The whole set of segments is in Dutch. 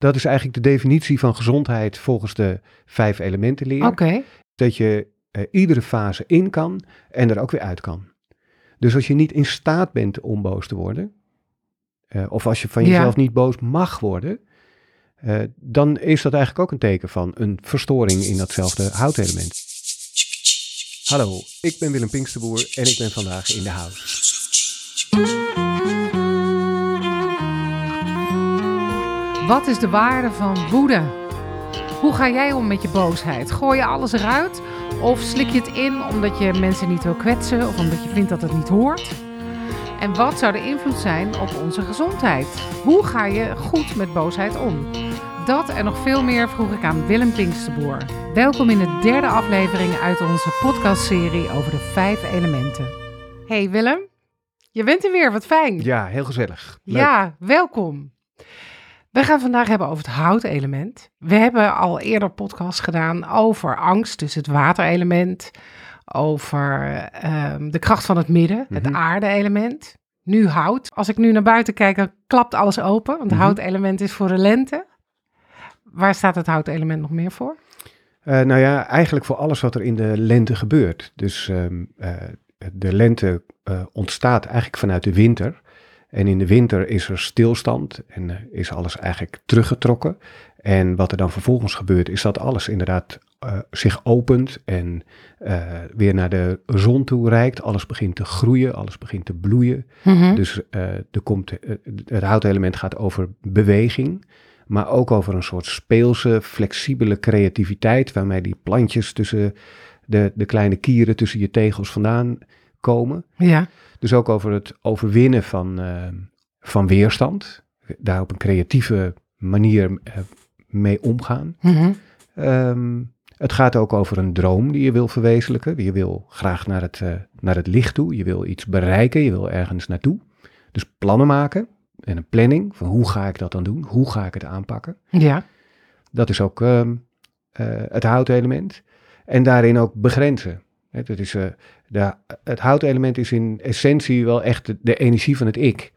Dat is eigenlijk de definitie van gezondheid volgens de vijf elementen leer. Oké. Dat je eh, iedere fase in kan en er ook weer uit kan. Dus als je niet in staat bent om boos te worden, eh, of als je van Ja. jezelf niet boos mag worden, eh, dan is dat eigenlijk ook een teken van een verstoring in datzelfde houtelement. Hallo, ik ben Willem Pinksterboer en ik ben vandaag in de house. Wat is de waarde van woede? Hoe ga jij om met je boosheid? Gooi je alles eruit? Of slik je het in omdat je mensen niet wil kwetsen of omdat je vindt dat het niet hoort? En wat zou de invloed zijn op onze gezondheid? Hoe ga je goed met boosheid om? Dat en nog veel meer vroeg ik aan Willem Pinksterboer. Welkom in de derde aflevering uit onze podcastserie over de vijf elementen. Hey Willem, je bent er weer, wat fijn. Ja, heel gezellig. Leuk. Ja, welkom. We gaan vandaag hebben over het houtelement. We hebben al eerder podcasts gedaan over angst, dus het waterelement. Over ehm, de kracht van het midden, het Mhm. aarde-element. Nu hout. Als ik nu naar buiten kijk, dan klapt alles open. Want het Mhm. houtelement is voor de lente. Waar staat het houtelement nog meer voor? Eh, nou ja, eigenlijk voor alles wat er in de lente gebeurt. Dus ehm, eh, de lente eh, ontstaat eigenlijk vanuit de winter. En in de winter is er stilstand en eh, is alles eigenlijk teruggetrokken. En wat er dan vervolgens gebeurt, is dat alles inderdaad eh, zich opent en eh, weer naar de zon toe reikt. Alles begint te groeien, alles begint te bloeien. Dus eh, er komt, het houtelement gaat over beweging, maar ook over een soort speelse, flexibele creativiteit, waarmee die plantjes tussen de, de kleine kieren tussen je tegels vandaan komen. Ja, Dus ook over het overwinnen van, eh, van weerstand, daar op een creatieve manier eh, mee omgaan. Mhm. Ehm, het gaat ook over een droom die je wil verwezenlijken. Je wil graag naar het, eh, naar het licht toe. Je wil iets bereiken. Je wil ergens naartoe. Dus plannen maken en een planning van hoe ga ik dat dan doen? Hoe ga ik het aanpakken? ja. Dat is ook eh, het houtelement. En daarin ook begrenzen. Hè, dat is, de, het houtelement is in essentie wel echt de, de energie van het ik.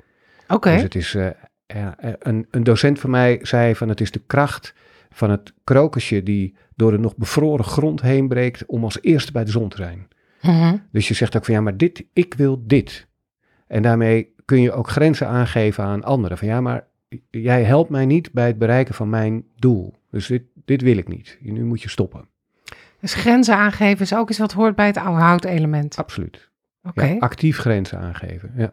oké. Dus het is, eh, ja, eh, een, een docent van mij zei van het is de kracht van het krokusje die door de nog bevroren grond heen breekt om als eerste bij de zon te zijn. Mhm. Dus je zegt ook van ja, maar dit, ik wil dit. En daarmee kun je ook grenzen aangeven aan anderen. Van ja, maar jij helpt mij niet bij het bereiken van mijn doel. Dus dit, dit wil ik niet. Nu moet je stoppen. Dus grenzen aangeven is ook iets wat hoort bij het oude houtelement. Absoluut. Oké. Ja, actief grenzen aangeven. Ja.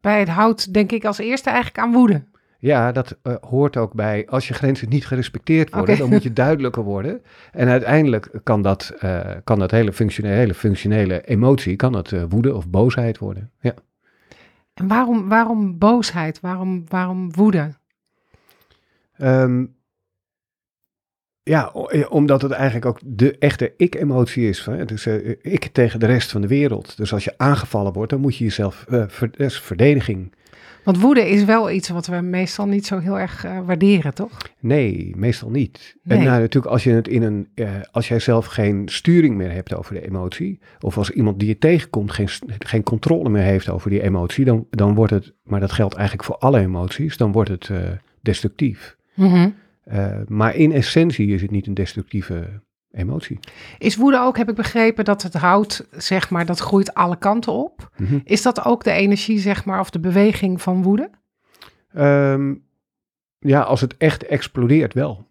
Bij het hout denk ik als eerste eigenlijk aan woede. Ja, dat eh, hoort ook bij. Als je grenzen niet gerespecteerd worden, dan moet je duidelijker worden. En uiteindelijk kan dat, eh, kan dat hele, functionele, hele functionele emotie, kan dat eh, woede of boosheid worden. Ja. En waarom, waarom boosheid? Waarom, waarom woede? Ehm, ja, eh, omdat het eigenlijk ook de echte ik-emotie is. Hè? Dus ik tegen de rest van de wereld. Dus als je aangevallen wordt, dan moet je jezelf, ver, is verdediging. Want woede is wel iets wat we meestal niet zo heel erg waarderen, toch? Nee, meestal niet. Nee. En nou, natuurlijk, als je het in een, als jij zelf geen sturing meer hebt over de emotie, of als iemand die je tegenkomt geen, geen controle meer heeft over die emotie, dan, dan wordt het, maar dat geldt eigenlijk voor alle emoties, dan wordt het destructief. Eh, maar in essentie is het niet een destructieve emotie. Is woede ook, heb ik begrepen, dat het hout, zeg maar, dat groeit alle kanten op. Mhm. Is dat ook de energie, zeg maar, of de beweging van woede? Ehm, ja, als het echt explodeert wel.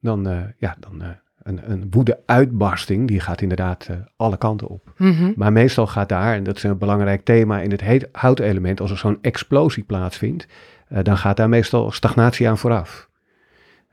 Dan, eh, ja, dan eh, een, een woede-uitbarsting, die gaat inderdaad alle kanten op. Mhm. Maar meestal gaat daar, en dat is een belangrijk thema in het heet- houtelement, als er zo'n explosie plaatsvindt, dan gaat daar meestal stagnatie aan vooraf.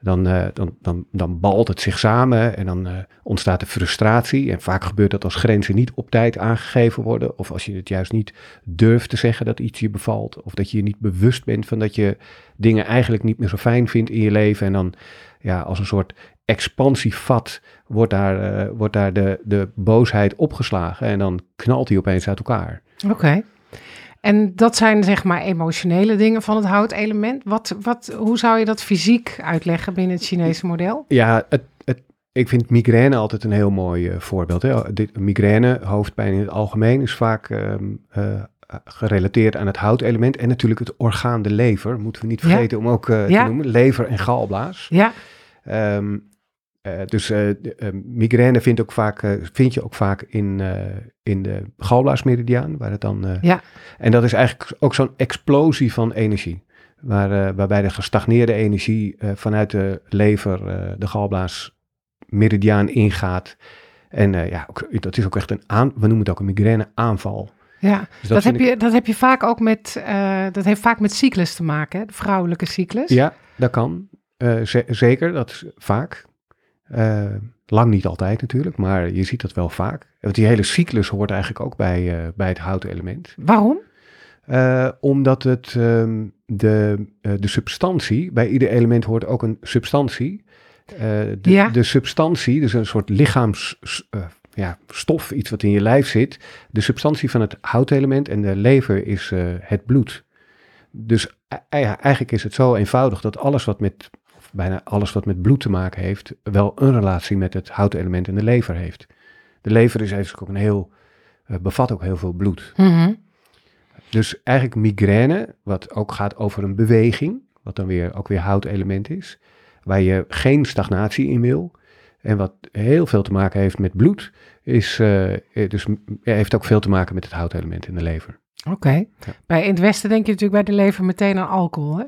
Dan, eh, dan, dan, dan balt het zich samen en dan eh, ontstaat de frustratie. En vaak gebeurt dat als grenzen niet op tijd aangegeven worden. Of als je het juist niet durft te zeggen dat iets je bevalt. Of dat je je niet bewust bent van dat je dingen eigenlijk niet meer zo fijn vindt in je leven. En dan ja, als een soort expansievat wordt daar, eh, wordt daar de, de boosheid opgeslagen. En dan knalt die opeens uit elkaar. Oké. En dat zijn, zeg maar, emotionele dingen van het houtelement. Wat, wat, hoe zou je dat fysiek uitleggen binnen het Chinese model? Ja, het, het, ik vind migraine altijd een heel mooi eh, voorbeeld. Hè. Dit, migraine, hoofdpijn in het algemeen, is vaak ehm, eh, gerelateerd aan het houtelement. En natuurlijk het orgaan de lever, moeten we niet Ja. vergeten om ook eh, Ja. te noemen. Lever en galblaas. Ja, Ehm, eh, dus eh, eh, migraine vind, ook vaak, vind je ook vaak in, in de galblaasmeridiaan, waar het dan... Ja. En dat is eigenlijk ook zo'n explosie van energie. Waar, waarbij de gestagneerde energie vanuit de lever de galblaasmeridiaan ingaat. En ja, ook, dat is ook echt een aan, we noemen het ook een migraine aanval. ja. Dus Dat, heb ik- je, dat heb je vaak ook met, dat heeft vaak met cyclus te maken, hè? de vrouwelijke cyclus. Ja, dat kan. Ze- zeker, dat is vaak. Eh, lang niet altijd natuurlijk, maar je ziet dat wel vaak. Want die hele cyclus hoort eigenlijk ook bij, eh, bij het houtelement. Waarom? Eh, omdat het ehm, de, de substantie, bij ieder element hoort ook een substantie. De, Ja. de substantie, dus een soort lichaams ja, stof, iets wat in je lijf zit. De substantie van het houtelement en de lever is het bloed. Dus e- ja, eigenlijk is het zo eenvoudig dat alles wat met, bijna alles wat met bloed te maken heeft, wel een relatie met het houtelement en de lever heeft. De lever is eigenlijk ook een heel, eh, bevat ook heel veel bloed. Mhm. Dus eigenlijk migraine, wat ook gaat over een beweging, wat dan weer ook weer houtelement is, waar je geen stagnatie in wil. En wat heel veel te maken heeft met bloed, is, eh, dus heeft ook veel te maken met het houtelement in de lever. Oké. Ja. Bij in het Westen denk je natuurlijk bij de lever meteen aan alcohol, hè?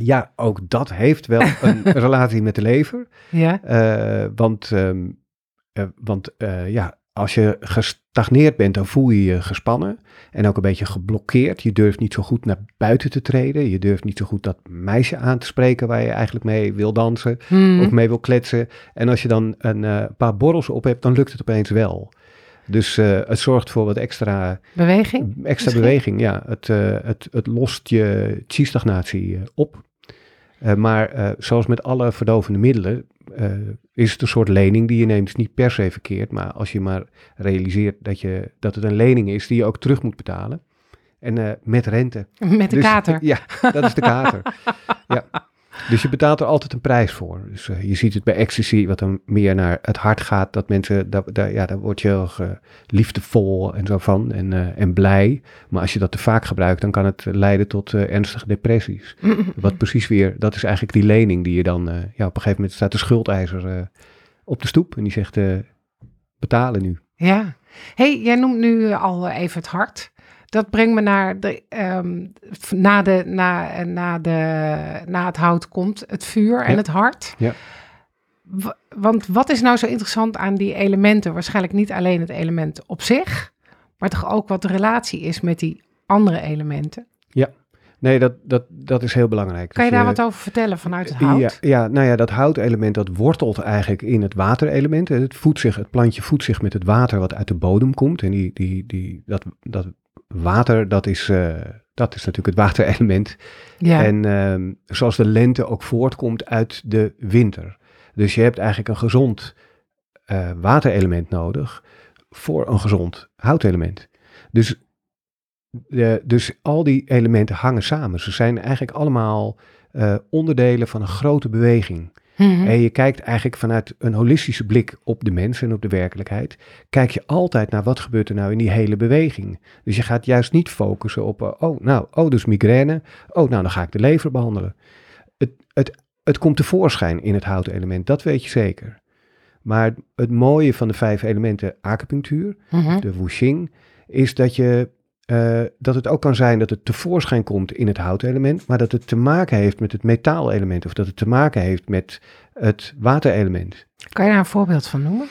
Ja, ook dat heeft wel een relatie met de lever. Ja. Eh, want ehm, eh, want eh, ja, als je gestagneerd bent, dan voel je je gespannen en ook een beetje geblokkeerd. Je durft niet zo goed naar buiten te treden. Je durft niet zo goed dat meisje aan te spreken waar je eigenlijk mee wil dansen Mhm. of mee wil kletsen. En als je dan een paar borrels op hebt, dan lukt het opeens wel. Dus eh, het zorgt voor wat extra, Beweging? extra misschien? beweging. Ja, het, eh, het, het lost je chi-stagnatie eh, op. Maar zoals met alle verdovende middelen is het een soort lening die je neemt. Is niet per se verkeerd, maar als je maar realiseert dat, je, dat het een lening is die je ook terug moet betalen. En met rente. Met de Dus- kater. Ja, dat is de kater. ja. Dus je betaalt er altijd een prijs voor. Dus eh, je ziet het bij ecstasy, wat dan meer naar het hart gaat. Dat mensen, daar, daar, ja, daar word je heel liefdevol en zo van en, eh, en blij. Maar als je dat te vaak gebruikt, dan kan het leiden tot eh, ernstige depressies. Wat precies weer, dat is eigenlijk die lening die je dan, ja, op een gegeven moment staat de schuldeiser op de stoep. En die zegt, betalen nu. Ja. hey, jij noemt nu al even het hart. Dat brengt me naar de, ehm, na, de, na, na, de, na het hout komt het vuur en Ja. het hart. Ja. Wa- Want wat is nou zo interessant aan die elementen? Waarschijnlijk niet alleen het element op zich, maar toch ook wat de relatie is met die andere elementen. Nee, dat, dat, dat is heel belangrijk. Kan je daar wat over vertellen vanuit het hout? Ja, ja, nou ja, dat houtelement dat wortelt eigenlijk in het waterelement. Het, voedt zich, het plantje voedt zich met het water wat uit de bodem komt. En die, die, die, dat, dat water, dat is, eh, dat is natuurlijk het waterelement. Ja. En ehm, zoals de lente ook voortkomt uit de winter. Dus je hebt eigenlijk een gezond eh, waterelement nodig voor een gezond houtelement. Dus, eh, dus al die elementen hangen samen. Ze zijn eigenlijk allemaal eh, onderdelen van een grote beweging. Mhm. En je kijkt eigenlijk vanuit een holistische blik op de mens en op de werkelijkheid. Kijk je altijd naar wat gebeurt er nou in die hele beweging. Dus je gaat juist niet focussen op, eh, oh nou, oh dus migraine. Oh nou, dan ga ik de lever behandelen. Het, het, het komt tevoorschijn in het houtelement, dat weet je zeker. Maar het mooie van de vijf elementen acupunctuur, Mhm. de wuxing, is dat, je, eh, dat het ook kan zijn dat het tevoorschijn komt in het houtelement, maar dat het te maken heeft met het metaalelement of dat het te maken heeft met het waterelement. Kan je daar een voorbeeld van noemen?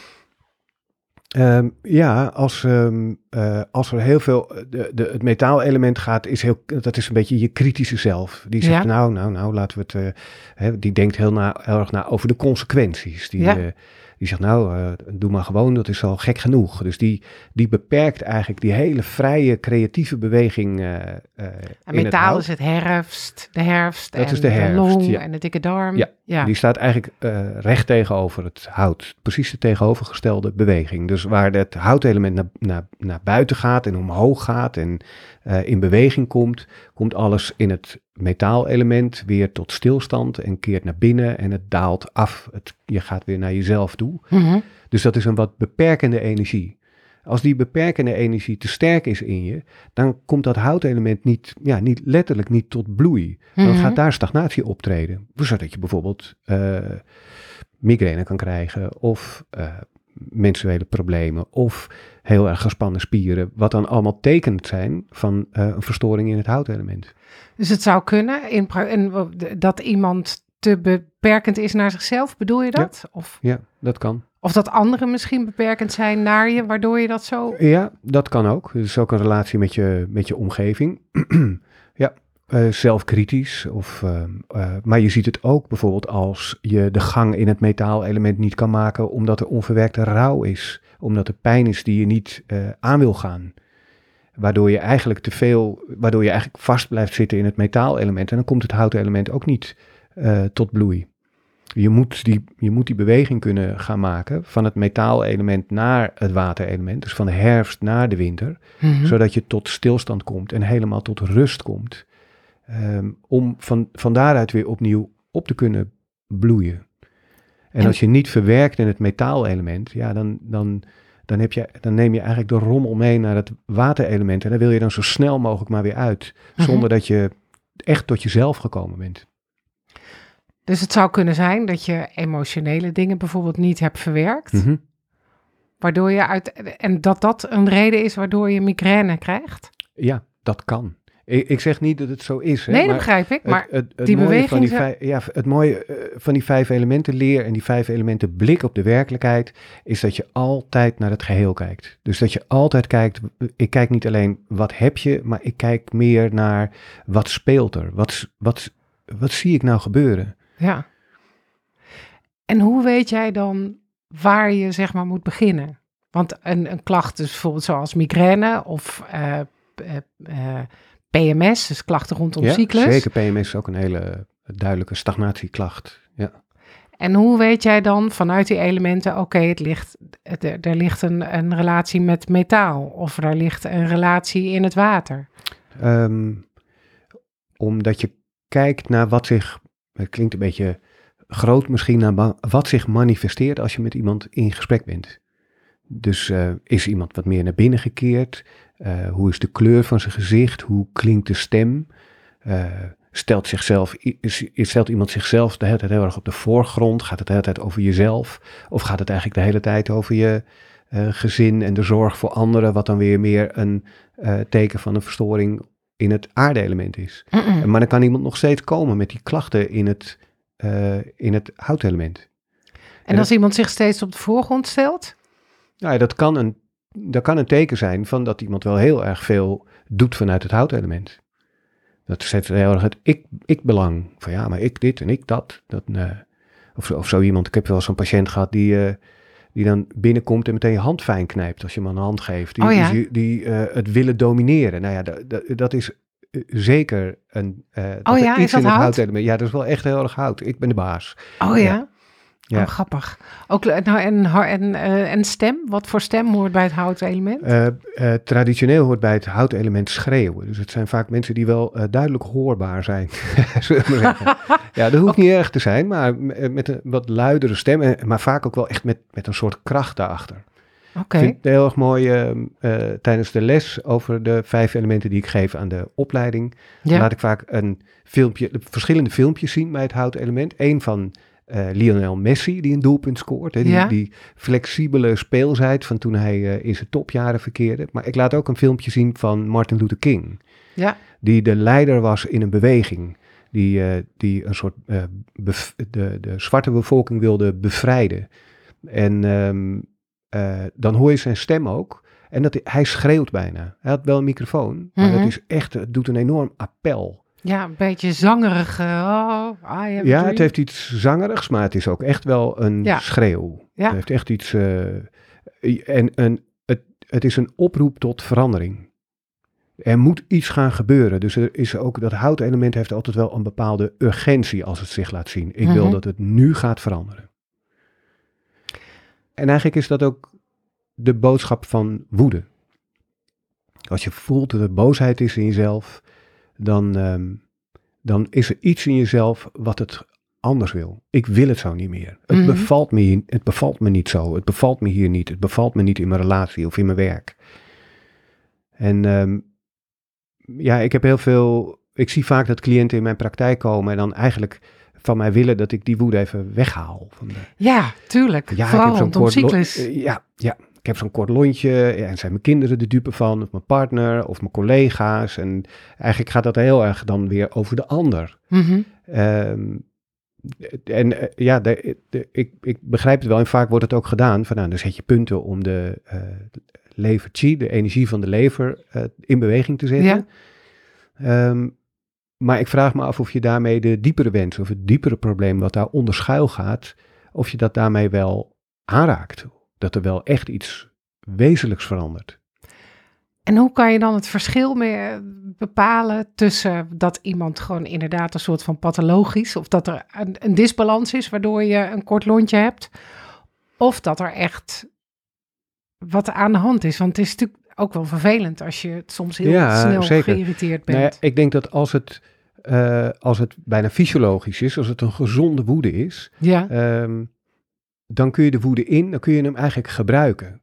Ehm, ja, als, ehm, eh, als er heel veel, de, de, het metaalelement gaat, is heel, dat is een beetje je kritische zelf. Die zegt, Ja. nou, nou, nou, laten we het, eh, hè, die denkt heel, na, heel erg na over de consequenties. Die, Ja. Die zegt, nou, eh, doe maar gewoon, dat is al gek genoeg. Dus die, die beperkt eigenlijk die hele vrije, creatieve beweging eh eh, En in het metaal hout. is het herfst, de herfst Dat en is de herfst, long ja. en de dikke darm. Ja, ja. Die staat eigenlijk eh, recht tegenover het hout. Precies de tegenovergestelde beweging. Dus waar het houtelement naar, naar, naar buiten gaat en omhoog gaat en eh, in beweging komt, komt alles in het metaalelement weer tot stilstand en keert naar binnen en het daalt af. Het, je gaat weer naar jezelf toe. Mhm. Dus dat is een wat beperkende energie. Als die beperkende energie te sterk is in je, dan komt dat houtelement niet, ja, niet letterlijk niet tot bloei. Dan Mhm. gaat daar stagnatie optreden. Zodat je bijvoorbeeld eh, migraine kan krijgen of eh, menstruele problemen of heel erg gespannen spieren. Wat dan allemaal tekenen zijn van eh, een verstoring in het houtelement. Dus het zou kunnen in dat iemand te beperkend is naar zichzelf, bedoel je dat? Of, Ja, dat kan. Of dat anderen misschien beperkend zijn naar je, waardoor je dat zo... Ja, dat kan ook. Is ook een relatie met je, met je omgeving. ja, eh, zelfkritisch. Of, ehm, eh, maar je ziet het ook bijvoorbeeld als je de gang in het metaalelement niet kan maken omdat er onverwerkte rouw is. Omdat er pijn is die je niet eh, aan wil gaan. Waardoor je eigenlijk te veel, waardoor je eigenlijk vast blijft zitten in het metaalelement. En dan komt het houtelement ook niet eh, tot bloei. Je moet, die, je moet die beweging kunnen gaan maken van het metaalelement naar het waterelement. Dus van de herfst naar de winter. Mhm. Zodat je tot stilstand komt en helemaal tot rust komt. Ehm, om van, van daaruit weer opnieuw op te kunnen bloeien. En, En- als je niet verwerkt in het metaalelement, ja, dan, dan, dan, heb je, dan neem je eigenlijk de rommel mee naar het waterelement. En daar wil je dan zo snel mogelijk maar weer uit. Mhm. Zonder dat je echt tot jezelf gekomen bent. Dus het zou kunnen zijn dat je emotionele dingen bijvoorbeeld niet hebt verwerkt, Mhm. waardoor je uit... En dat dat een reden is waardoor je migraine krijgt? Ja, dat kan. Ik, ik zeg niet dat het zo is. Hè, nee, dat begrijp ik, maar... het, het, het die mooie beweging van die, zou- vijf, ja, het mooie eh, van die vijf elementen leer en die vijf elementen blik op de werkelijkheid is dat je altijd naar het geheel kijkt. Dus dat je altijd kijkt, ik kijk niet alleen wat heb je, maar ik kijk meer naar wat speelt er? Wat, wat, wat zie ik nou gebeuren? Ja. En hoe weet jij dan waar je zeg maar moet beginnen? Want een, een klacht is bijvoorbeeld zoals migraine of eh, eh, eh, PMS, dus klachten rondom Ja, cyclus. Zeker PMS is ook een hele duidelijke stagnatieklacht. Ja. En hoe weet jij dan vanuit die elementen, oké, het ligt, er, er ligt een, een relatie met metaal of er ligt een relatie in het water? Ehm, omdat je kijkt naar wat zich, het klinkt een beetje groot misschien, naar ba- wat zich manifesteert als je met iemand in gesprek bent. Dus eh, is iemand wat meer naar binnen gekeerd? Eh, hoe is de kleur van zijn gezicht? Hoe klinkt de stem? Eh, stelt, zichzelf, is- stelt iemand zichzelf de hele tijd heel erg op de voorgrond? Gaat het de hele tijd over jezelf? Of gaat het eigenlijk de hele tijd over je gezin en de zorg voor anderen, wat dan weer meer een teken van een verstoring in het aardeelement is. Maar dan kan iemand nog steeds komen met die klachten in het, eh, in het houtelement. En als iemand zich steeds op de voorgrond stelt? Nou ja, dat kan, een, dat kan een teken zijn van dat iemand wel heel erg veel doet vanuit het houtelement. Dat zet heel erg het ik, ik-belang. Van ja, maar ik dit en ik dat. dat eh, of, zo, of zo iemand, ik heb wel zo'n patiënt gehad die, eh, die dan binnenkomt en meteen je hand fijn knijpt als je hem een hand geeft. Die, Oh ja. die, die eh, het willen domineren. Nou ja, dat, is eh, zeker een... eh, dat Oh ja, is dat in het hout? Ja, dat is wel echt heel erg hout. Ik ben de baas. Oh ja? Ja. Ja. Oh, grappig. Ook, nou, en, en, eh, en stem? Wat voor stem hoort bij het houten element? Eh, eh, traditioneel hoort bij het houtelement schreeuwen. Dus het zijn vaak mensen die wel duidelijk hoorbaar zijn. ja, dat hoeft niet erg te zijn, maar met een wat luidere stem. Maar vaak ook wel echt met, met een soort kracht daarachter. Oké. Ik vind het heel erg mooi tijdens de les over de vijf elementen die ik geef aan de opleiding. Ja. Laat ik vaak een filmpje, verschillende filmpjes zien bij het houtelement. Eén van eh, Lionel Messi, die een doelpunt scoort. Hè, die, Ja. die flexibele speelsheid van toen hij eh, in zijn topjaren verkeerde. Maar ik laat ook een filmpje zien van Martin Luther King. Ja. Die de leider was in een beweging. Die, eh, die een soort de, de zwarte bevolking wilde bevrijden. En ehm, eh, dan hoor je zijn stem ook. En dat, hij schreeuwt bijna. Hij had wel een microfoon, maar Mhm. dat is echt, het doet een enorm appel. Ja, een beetje zangerig. eh, oh, Ja, het heeft iets zangerigs, maar het is ook echt wel een Ja. schreeuw. Ja. Het heeft echt iets. eh, en een, het, het is een oproep tot verandering. Er moet iets gaan gebeuren. Dus er is ook dat houtelement heeft altijd wel een bepaalde urgentie als het zich laat zien. Ik wil Mhm. dat het nu gaat veranderen. En eigenlijk is dat ook de boodschap van woede. Als je voelt dat er boosheid is in jezelf, dan, ehm, dan is er iets in jezelf wat het anders wil. Ik wil het zo niet meer. Het, Mhm. bevalt me, het bevalt me niet zo. Het bevalt me hier niet. Het bevalt me niet in mijn relatie of in mijn werk. En ehm, ja, ik heb heel veel. Ik zie vaak dat cliënten in mijn praktijk komen en dan eigenlijk van mij willen dat ik die woede even weghaal. Van de, Ja, tuurlijk. ja, Vooral ik heb zo'n cyclus. eh, ja, ja, ik heb zo'n kort lontje ja, en zijn mijn kinderen de dupe van, of mijn partner, of mijn collega's. En eigenlijk gaat dat heel erg dan weer over de ander. Mhm. Ehm, en eh, ja, de, de- ik, ik begrijp het wel. En vaak wordt het ook gedaan. Van, nou, dan zet je punten om de eh lever chi, de energie van de lever, eh, in beweging te zetten. Ehm, maar ik vraag me af of je daarmee de diepere wens of het diepere probleem wat daar onder schuil gaat, of je dat daarmee wel aanraakt. Dat er wel echt iets wezenlijks verandert. En hoe kan je dan het verschil meer bepalen tussen dat iemand gewoon inderdaad een soort van pathologisch, of dat er een, een disbalans is waardoor je een kort lontje hebt, of dat er echt wat aan de hand is? Want het is natuurlijk ook wel vervelend als je het soms heel Ja, snel zeker. geïrriteerd bent. Nou ja, ik denk dat als het, eh, als het bijna fysiologisch is, als het een gezonde woede is, ja. Ehm, dan kun je de woede in, dan kun je hem eigenlijk gebruiken.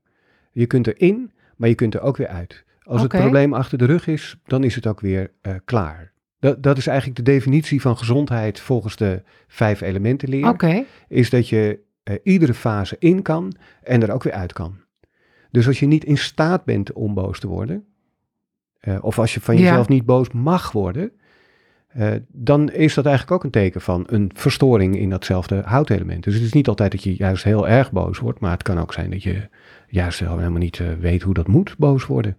Je kunt erin, maar je kunt er ook weer uit. Als het probleem achter de rug is, dan is het ook weer eh, klaar. Dat, dat is eigenlijk de definitie van gezondheid volgens de vijf elementen leer. Oké. Is dat je eh, iedere fase in kan en er ook weer uit kan. Dus als je niet in staat bent om boos te worden, eh, of als je van Ja. jezelf niet boos mag worden, eh, dan is dat eigenlijk ook een teken van een verstoring in datzelfde houtelement. Dus het is niet altijd dat je juist heel erg boos wordt, maar het kan ook zijn dat je juist helemaal niet eh, weet hoe dat moet, boos worden.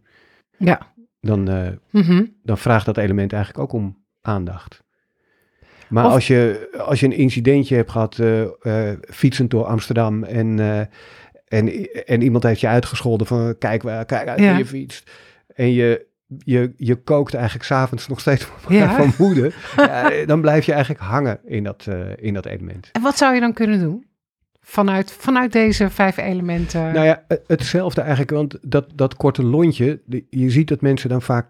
Ja. Dan, eh, Mhm. dan vraagt dat element eigenlijk ook om aandacht. Maar Of- als, je, als je een incidentje hebt gehad, eh, eh, fietsend door Amsterdam en, en, en iemand heeft je uitgescholden van kijk, waar- kijk uit Ja. je fietst. En je, je, je kookt eigenlijk s'avonds nog steeds van, Ja. van woede. ja, dan blijf je eigenlijk hangen in dat, eh, in dat element. En wat zou je dan kunnen doen? Vanuit, vanuit deze vijf elementen. Nou ja, het- hetzelfde eigenlijk, want dat, dat korte lontje, je ziet dat mensen dan vaak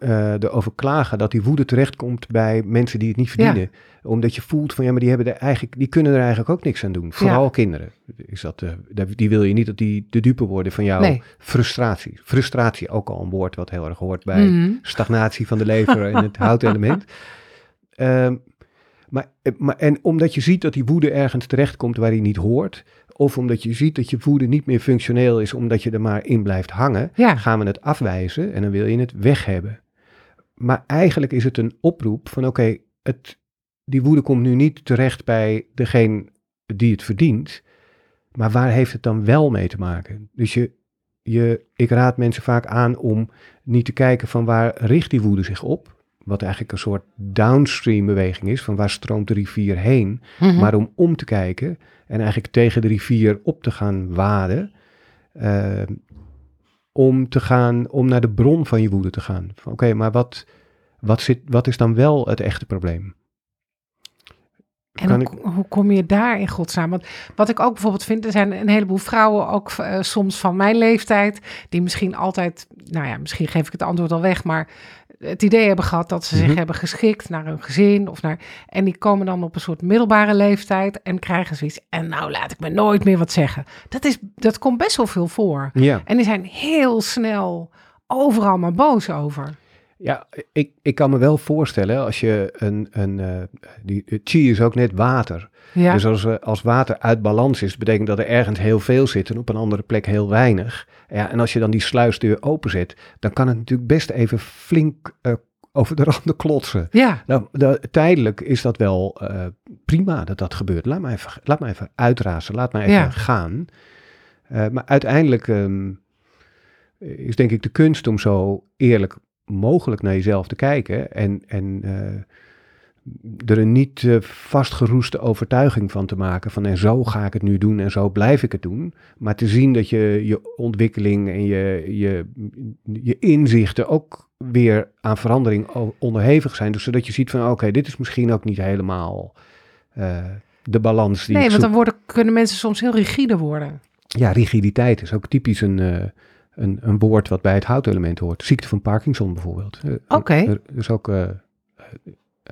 eh, erover klagen dat die woede terechtkomt bij mensen die het niet verdienen. Omdat je voelt van ja, maar die, hebben er eigenlijk, die kunnen er eigenlijk ook niks aan doen. Vooral kinderen. Is dat, eh, dat- die wil je niet dat die de dupe worden van jouw Nee. frustratie. Frustratie, ook al een woord wat heel erg hoort bij Mhm. stagnatie van de lever en het houtelement. Ehm, maar, eh, maar, en omdat je ziet dat die woede ergens terechtkomt waar die niet hoort, of omdat je ziet dat je woede niet meer functioneel is omdat je er maar in blijft hangen, Ja. gaan we het afwijzen en dan wil je het weg hebben. Maar eigenlijk is het een oproep van oké, het die woede komt nu niet terecht bij degene die het verdient, maar waar heeft het dan wel mee te maken? Dus je, je, ik raad mensen vaak aan om niet te kijken van waar richt die woede zich op, wat eigenlijk een soort downstream beweging is, van waar stroomt de rivier heen, Mhm. maar om om te kijken en eigenlijk tegen de rivier op te gaan waden, eh, om te gaan, om naar de bron van je woede te gaan. Oké, maar wat, wat, zit, wat is dan wel het echte probleem? En hoe, hoe kom je daar in godsnaam? Want wat ik ook bijvoorbeeld vind, er zijn een heleboel vrouwen, ook eh, soms van mijn leeftijd, die misschien altijd, nou ja, misschien geef ik het antwoord al weg, maar het idee hebben gehad dat ze zich Mhm. hebben geschikt naar een gezin of naar, en die komen dan op een soort middelbare leeftijd en krijgen zoiets. En nou laat ik me nooit meer wat zeggen. Dat is, dat komt best wel veel voor. Ja, En die zijn heel snel overal maar boos over. ja ik, ik kan me wel voorstellen als je een, een eh, die, chi is ook net water. Ja, Dus als, als water uit balans is, betekent dat er ergens heel veel zit en op een andere plek heel weinig. Ja, en als je dan die sluisdeur openzet, dan kan het natuurlijk best even flink eh, over de randen klotsen. ja, Nou, de- tijdelijk is dat wel eh, prima dat dat gebeurt. Laat me even, laat me even uitrazen, laat me even Ja. gaan. Eh, maar uiteindelijk ehm, is denk ik de kunst om zo eerlijk mogelijk naar jezelf te kijken en, en er een niet eh, vastgeroeste overtuiging van te maken van en zo ga ik het nu doen en zo blijf ik het doen. Maar te zien dat je je ontwikkeling en je, je, je inzichten ook weer aan verandering onderhevig zijn. Dus zodat je ziet van oké, dit is misschien ook niet helemaal eh, de balans die nee, want dan worden, kunnen mensen soms heel rigide worden. Ja, rigiditeit is ook typisch een, eh, een, een woord wat bij het houtelement hoort. Ziekte van Parkinson bijvoorbeeld. Oké. Er is ook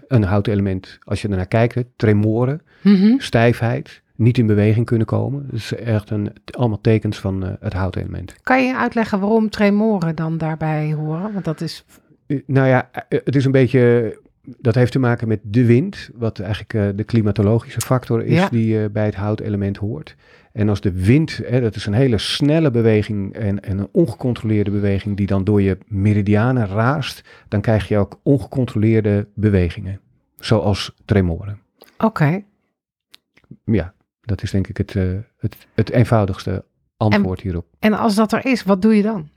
een houtelement, als je ernaar kijkt, hè, tremoren, Mhm. stijfheid, niet in beweging kunnen komen. Dat is echt een, allemaal tekens van eh, het houtelement. Kan je uitleggen waarom tremoren dan daarbij horen? Want dat is... Eh, Nou ja, eh, het is een beetje. Dat heeft te maken met de wind, wat eigenlijk eh, de klimatologische factor is Ja. die eh, bij het houtelement hoort. En als de wind, hè, dat is een hele snelle beweging en, en een ongecontroleerde beweging die dan door je meridianen raast, dan krijg je ook ongecontroleerde bewegingen, zoals tremoren. Oké. Ja, dat is denk ik het, eh, het, het eenvoudigste antwoord hierop. En als dat er is, wat doe je dan?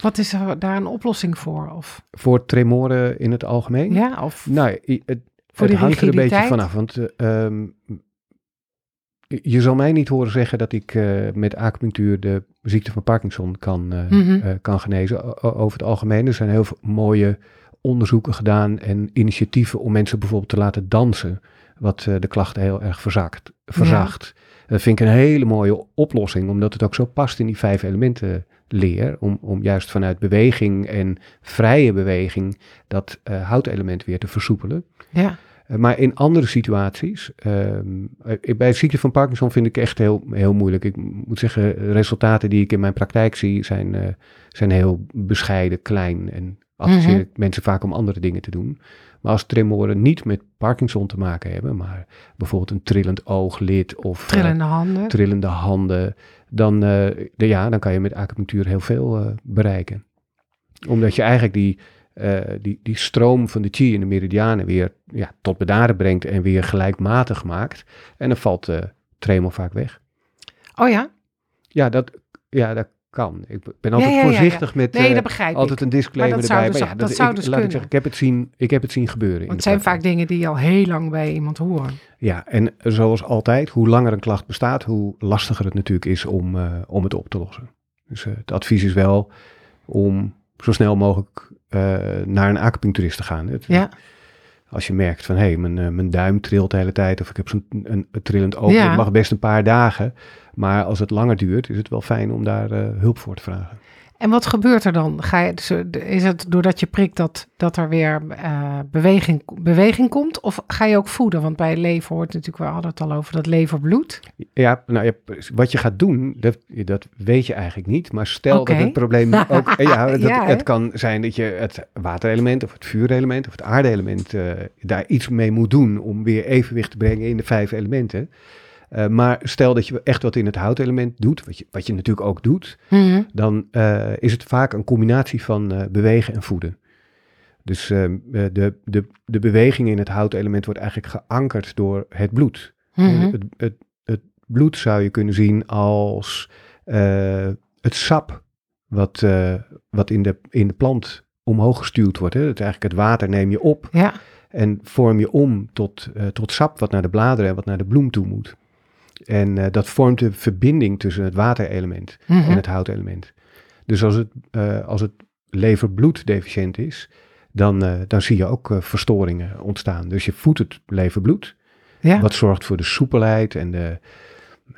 Wat is er daar een oplossing voor? Of, Voor tremoren in het algemeen? ja, of Nou, het, voor het hangt er een beetje vanaf. Want ehm, je zal mij niet horen zeggen dat ik eh, met acupunctuur de ziekte van Parkinson kan, Mhm. eh, kan genezen. O- over het algemeen. Er zijn heel veel mooie onderzoeken gedaan en initiatieven om mensen bijvoorbeeld te laten dansen. Wat de klachten heel erg verzakt, verzacht. Dat vind ik een hele mooie oplossing, omdat het ook zo past in die vijf elementen leer. Om, om juist vanuit beweging en vrije beweging dat eh, houtelement weer te versoepelen. Ja. Eh, maar in andere situaties, ehm, eh, bij de ziekte van Parkinson vind ik echt heel, heel moeilijk. Ik moet zeggen, resultaten die ik in mijn praktijk zie zijn, zijn heel bescheiden, klein. En adviseer Mhm. mensen vaak om andere dingen te doen. Maar als tremoren niet met Parkinson te maken hebben, maar bijvoorbeeld een trillend ooglid of Trillende handen. trillende handen, dan, eh, de, ja, dan kan je met acupunctuur heel veel eh, bereiken. Omdat je eigenlijk die, eh, die, die stroom van de chi in de meridianen weer ja, tot bedaren brengt en weer gelijkmatig maakt. En dan valt de tremor vaak weg. Oh ja? Ja, dat, ja, dat kan. Ik ben altijd ja, ja, ja. voorzichtig met Nee, eh, dat begrijp altijd een disclaimer dat erbij. dus- ja, dat zou ik, dus laat kunnen. ik zeggen, ik heb het zien, ik heb het zien gebeuren. Want het zijn vaak dingen die al heel lang bij iemand horen. Ja, en zoals altijd, hoe langer een klacht bestaat, hoe lastiger het natuurlijk is om, eh, om het op te lossen. Dus eh, het advies is wel om zo snel mogelijk naar een acupuncturist te gaan. Het- Ja. Als je merkt van, hé, hey, mijn, eh, mijn duim trilt de hele tijd of ik heb zo'n een, een trillend oog, Ja. het mag best een paar dagen. Maar als het langer duurt, is het wel fijn om daar eh, hulp voor te vragen. En wat gebeurt er dan? Ga je, dus, eh, is het doordat je prikt dat, dat er weer eh, beweging, beweging komt? Of ga je ook voeden? Want bij lever hoort natuurlijk, we hadden het al over dat leverbloed. Ja, nou ja, wat je gaat doen, dat, dat weet je eigenlijk niet. Maar stel dat het probleem ook... Ja, dat, Ja, het kan zijn dat je het waterelement of het vuurelement of het aardelement... eh, daar iets mee moet doen om weer evenwicht te brengen in de vijf elementen. Eh, maar stel dat je echt wat in het houtelement doet, wat je, wat je natuurlijk ook doet... dan eh, is het vaak een combinatie van eh, bewegen en voeden. Dus de, de, de beweging in het houtelement wordt eigenlijk geankerd door het bloed. Mhm. Het, het, het bloed zou je kunnen zien als het sap wat, wat in, de, in de plant omhoog gestuurd wordt. Hè. Het, eigenlijk het water neem je op Ja, en vorm je om tot, tot sap wat naar de bladeren en wat naar de bloem toe moet. En eh, dat vormt de verbinding tussen het waterelement Mhm. en het houtelement. Dus als het, eh, als het leverbloed deficiënt is, dan, eh, dan zie je ook verstoringen ontstaan. Dus je voedt het leverbloed, ja. wat zorgt voor de soepelheid en de,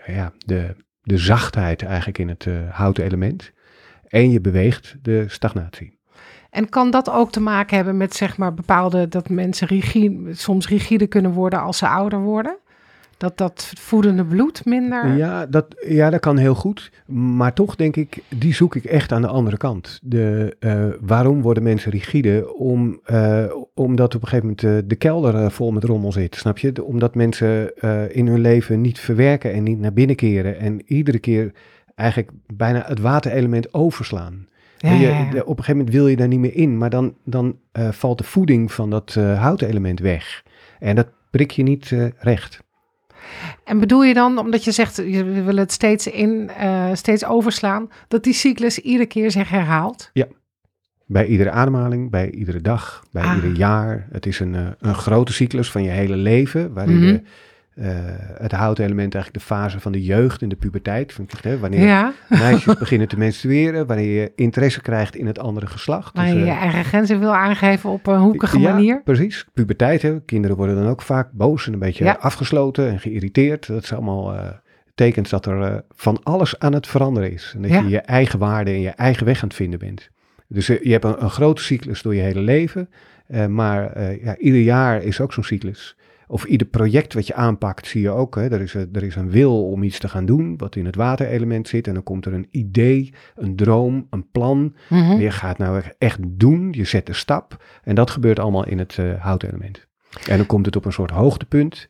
ja, de, de zachtheid eigenlijk in het houten element. En je beweegt de stagnatie. En kan dat ook te maken hebben met zeg maar bepaalde, dat mensen rigide, soms rigide kunnen worden als ze ouder worden? Dat dat voedende bloed minder... Ja dat, ja, dat kan heel goed. Maar toch denk ik, die zoek ik echt aan de andere kant. De, eh, waarom worden mensen rigide? Om, eh, omdat op een gegeven moment eh, de kelder vol met rommel zit, snap je? De- omdat mensen in hun leven niet verwerken en niet naar binnen keren. En iedere keer eigenlijk bijna het waterelement overslaan. Ja, je, ja, ja. de- op een gegeven moment wil je daar niet meer in, maar dan, dan valt de voeding van dat eh houten element weg. En dat prik je niet recht. En bedoel je dan, omdat je zegt, je wil het steeds, in, eh, steeds overslaan, dat die cyclus iedere keer zich herhaalt? Bij iedere ademhaling, bij iedere dag, bij Ah. ieder jaar. Het is een, eh, een grote cyclus van je hele leven, waarin Mhm. de, eh, het houten element eigenlijk de fase van de jeugd en de puberteit, vind ik, hè, wanneer Ja, meisjes beginnen te menstrueren, wanneer je interesse krijgt in het andere geslacht. maar Dus, je eh, je eigen grenzen wil aangeven op een hoekige ja, manier. precies. Puberteit, hè. kinderen worden dan ook vaak boos en een beetje Ja. afgesloten en geïrriteerd. Dat is allemaal eh, tekens dat er van alles aan het veranderen is. En dat je je eigen waarde en je eigen weg aan het vinden bent. Dus je hebt een, een grote cyclus door je hele leven. Maar ja, ieder jaar is ook zo'n cyclus. Of ieder project wat je aanpakt, zie je ook. Hè, er, is een, er is een wil om iets te gaan doen, wat in het waterelement zit. En dan komt er een idee, een droom, een plan. Mhm. Je gaat nou echt doen, je zet de stap. En dat gebeurt allemaal in het uh, houtelement. En dan komt het op een soort hoogtepunt.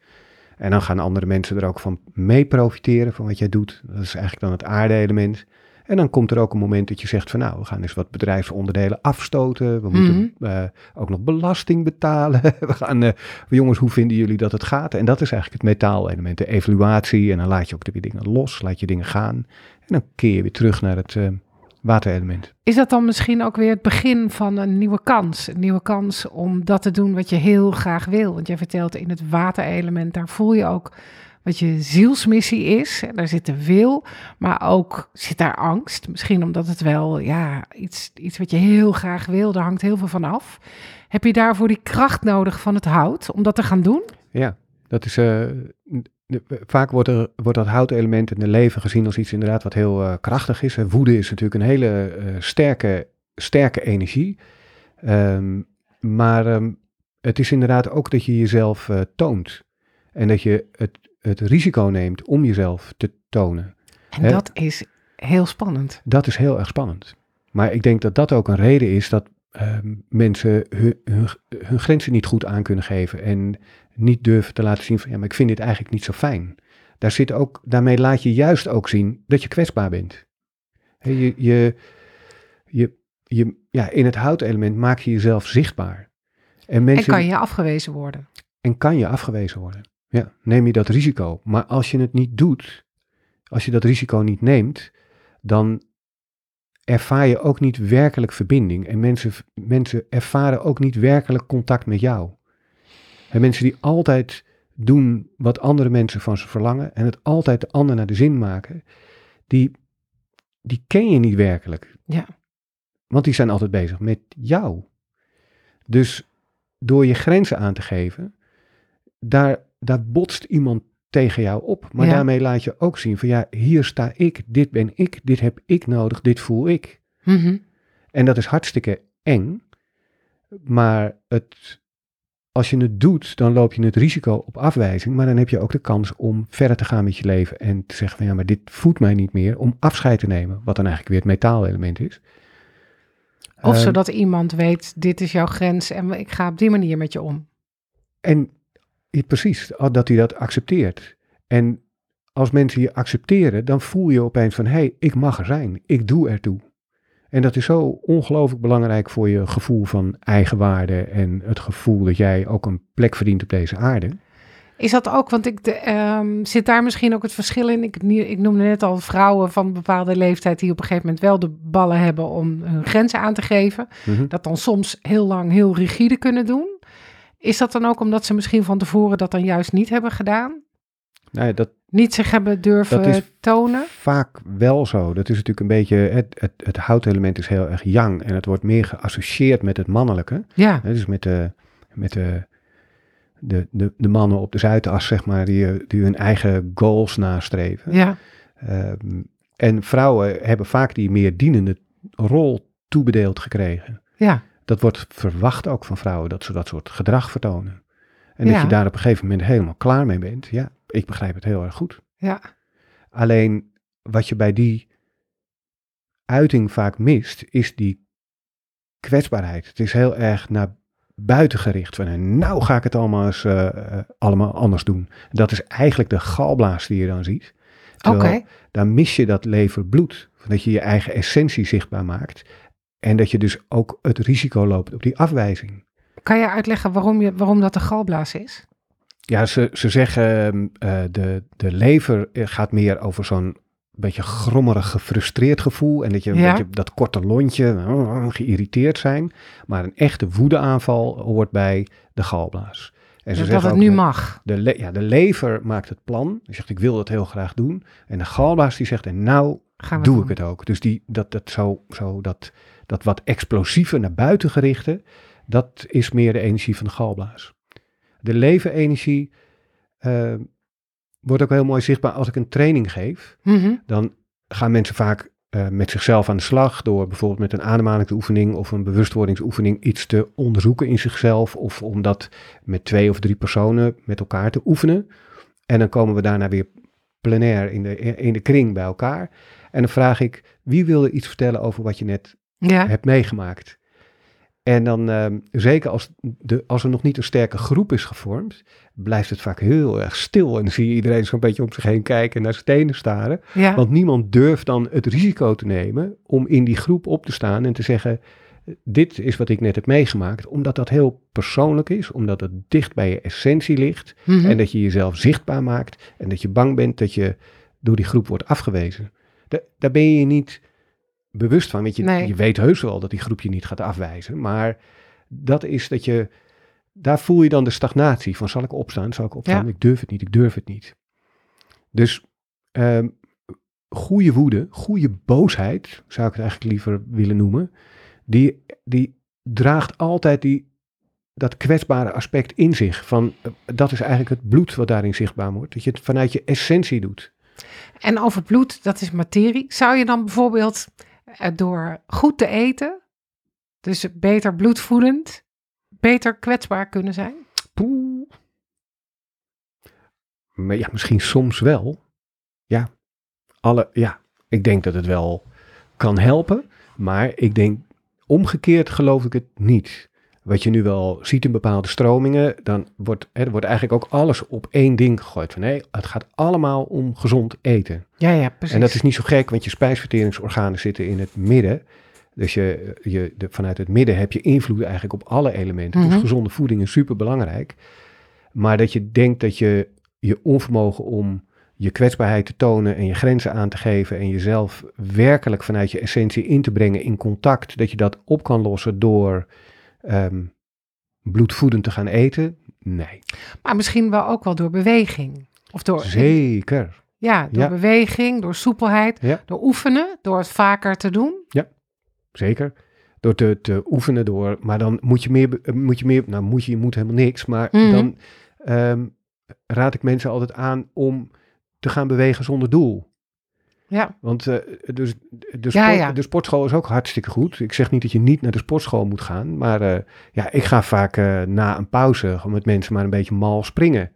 En dan gaan andere mensen er ook van mee profiteren van wat jij doet. Dat is eigenlijk dan het aarde-element. En dan komt er ook een moment dat je zegt van nou, we gaan eens wat bedrijfsonderdelen afstoten. We moeten uh, ook nog belasting betalen. we gaan, uh, jongens, hoe vinden jullie dat het gaat? En dat is eigenlijk het metaalelement, de evaluatie. En dan laat je ook weer dingen los, laat je dingen gaan. En dan keer je weer terug naar het uh, waterelement. Is dat dan misschien ook weer het begin van een nieuwe kans? Een nieuwe kans om dat te doen wat je heel graag wil? Want jij vertelt in het waterelement, daar voel je ook wat je zielsmissie is. En daar zit de wil, maar ook zit daar angst. Misschien omdat het wel ja, iets, iets wat je heel graag wil, daar hangt heel veel van af. Heb je daarvoor die kracht nodig van het hout om dat te gaan doen? Ja, dat is. Uh, vaak wordt, er, wordt dat houtelement in het leven gezien als iets inderdaad wat heel uh, krachtig is. Woede is natuurlijk een hele sterke, sterke energie. Um, maar um, het is inderdaad ook dat je jezelf toont. En dat je het het risico neemt om jezelf te tonen. En dat is heel spannend. Dat is heel erg spannend. Maar ik denk dat dat ook een reden is dat uh, mensen hun, hun, hun, grenzen niet goed aan kunnen geven. En niet durven te laten zien van ja, maar ik vind dit eigenlijk niet zo fijn. Daar zit ook, daarmee laat je juist ook zien dat je kwetsbaar bent. He, je, je, je, je, ja, in het houtelement maak je jezelf zichtbaar. En, mensen, en kan je afgewezen worden. En kan je afgewezen worden. Ja, neem je dat risico. Maar als je het niet doet, als je dat risico niet neemt, dan ervaar je ook niet werkelijk verbinding. En mensen, mensen ervaren ook niet werkelijk contact met jou. En mensen die altijd doen wat andere mensen van ze verlangen en het altijd de ander naar de zin maken, die, die ken je niet werkelijk. Ja. Want die zijn altijd bezig met jou. Dus door je grenzen aan te geven, daar daar botst iemand tegen jou op. Maar daarmee laat je ook zien van ja, hier sta ik, dit ben ik, dit heb ik nodig, dit voel ik. Mhm. En dat is hartstikke eng. Maar het, als je het doet, dan loop je het risico op afwijzing. Maar dan heb je ook de kans om verder te gaan met je leven. En te zeggen van ja, maar dit voedt mij niet meer. Om afscheid te nemen. Wat dan eigenlijk weer het metaalelement is. Of uh, zodat iemand weet, dit is jouw grens en ik ga op die manier met je om. En precies, dat hij dat accepteert. En als mensen je accepteren, dan voel je opeens van, hé, hey, ik mag er zijn, ik doe ertoe. En dat is zo ongelooflijk belangrijk voor je gevoel van eigenwaarde en het gevoel dat jij ook een plek verdient op deze aarde. Is dat ook, want ik de, um, zit daar misschien ook het verschil in? Ik, ik noemde net al vrouwen van een bepaalde leeftijd die op een gegeven moment wel de ballen hebben om hun grenzen aan te geven. Mm -hmm. Dat dan soms heel lang heel rigide kunnen doen. Is dat dan ook omdat ze misschien van tevoren dat dan juist niet hebben gedaan? Nee, dat, niet zich hebben durven dat is tonen? Vaak wel zo. Dat is natuurlijk een beetje. Het, het, het houtelement is heel erg yang en het wordt meer geassocieerd met het mannelijke. Ja. Dus met de, met de, de, de, de mannen op de Zuidas, zeg maar, die, die hun eigen goals nastreven. Ja. Um, en vrouwen hebben vaak die meer dienende rol toebedeeld gekregen. Ja dat wordt verwacht ook van vrouwen, dat ze dat soort gedrag vertonen. En ja. dat je daar op een gegeven moment helemaal klaar mee bent. Ja, ik begrijp het heel erg goed. Ja. Alleen wat je bij die uiting vaak mist, is die kwetsbaarheid. Het is heel erg naar buiten gericht. Van, nou ga ik het allemaal eens uh, allemaal anders doen. Dat is eigenlijk de galblaas die je dan ziet. Oké. Okay. Dan mis je dat leverbloed. Dat je je eigen essentie zichtbaar maakt. En dat je dus ook het risico loopt op die afwijzing. Kan je uitleggen waarom, je, waarom dat de galblaas is? Ja, ze, ze zeggen uh, de, de lever gaat meer over zo'n beetje grommerig, gefrustreerd gevoel. En dat je, ja. beetje dat korte lontje, uh, geïrriteerd zijn. Maar een echte woedeaanval hoort bij de galblaas. En ze dus dat het nu de, mag. De, ja, de lever maakt het plan. Die zegt, ik wil dat heel graag doen. En de galblaas die zegt, en nou doe doen. ik het ook. Dus die, dat, dat, zo, zo, dat, dat wat explosieve naar buiten gerichte, dat is meer de energie van de galblaas. De levenenergie uh, wordt ook heel mooi zichtbaar als ik een training geef. Mm -hmm. Dan gaan mensen vaak eh, met zichzelf aan de slag door bijvoorbeeld met een ademhalingsoefening of een bewustwordingsoefening iets te onderzoeken in zichzelf of om dat met twee of drie personen met elkaar te oefenen. En dan komen we daarna weer plenair in de, in de kring bij elkaar. En dan vraag ik, wie wil er iets vertellen over wat je net Ja. hebt meegemaakt? En dan, ehm, zeker als, de, als er nog niet een sterke groep is gevormd, blijft het vaak heel erg stil. En dan zie je iedereen zo'n beetje om zich heen kijken en naar zijn tenen staren. Ja. Want niemand durft dan het risico te nemen om in die groep op te staan en te zeggen: Dit is wat ik net heb meegemaakt. Omdat dat heel persoonlijk is, omdat het dicht bij je essentie ligt. Mhm. En dat je jezelf zichtbaar maakt. En dat je bang bent dat je door die groep wordt afgewezen. Da- daar ben je niet bewust van. Want je, Nee. je weet heus wel dat die groep je niet gaat afwijzen. Maar dat is dat je. Daar voel je dan de stagnatie van zal ik opstaan, zal ik opstaan, Ja. ik durf het niet, ik durf het niet. Dus ehm goede woede, goede boosheid, zou ik het eigenlijk liever willen noemen, die, die draagt altijd die, dat kwetsbare aspect in zich. Van, eh, dat is eigenlijk het bloed wat daarin zichtbaar wordt. Dat je het vanuit je essentie doet. En over bloed, dat is materie. Zou je dan bijvoorbeeld door goed te eten, dus beter bloedvoedend, beter kwetsbaar kunnen zijn? Poeh. Maar ja, misschien soms wel. Ja, alle, ja, ik denk dat het wel kan helpen. Maar ik denk, omgekeerd geloof ik het niet. Wat je nu wel ziet in bepaalde stromingen, dan wordt, hè, er wordt eigenlijk ook alles op één ding gegooid. Van nee, het gaat allemaal om gezond eten. Ja, ja, precies. En dat is niet zo gek, want je spijsverteringsorganen zitten in het midden. Dus je, je, de, vanuit het midden heb je invloed eigenlijk op alle elementen. Mhm. Dus gezonde voeding is super belangrijk. Maar dat je denkt dat je je onvermogen om je kwetsbaarheid te tonen en je grenzen aan te geven en jezelf werkelijk vanuit je essentie in te brengen in contact, dat je dat op kan lossen door ehm, bloedvoedend te gaan eten. Nee, Maar misschien wel ook wel door beweging. Of door, zeker. ja, door Ja. beweging, door soepelheid, Ja. door oefenen, door het vaker te doen. Zeker. Door te, te oefenen, door, maar dan moet je meer, eh, moet je meer, nou moet je, je moet helemaal niks, maar Mhm. dan ehm, raad ik mensen altijd aan om te gaan bewegen zonder doel. Ja, Want eh, dus, de, Ja, sport, ja. de sportschool is ook hartstikke goed. Ik zeg niet dat je niet naar de sportschool moet gaan, maar eh, ja, ik ga vaak eh, na een pauze met mensen maar een beetje mal springen.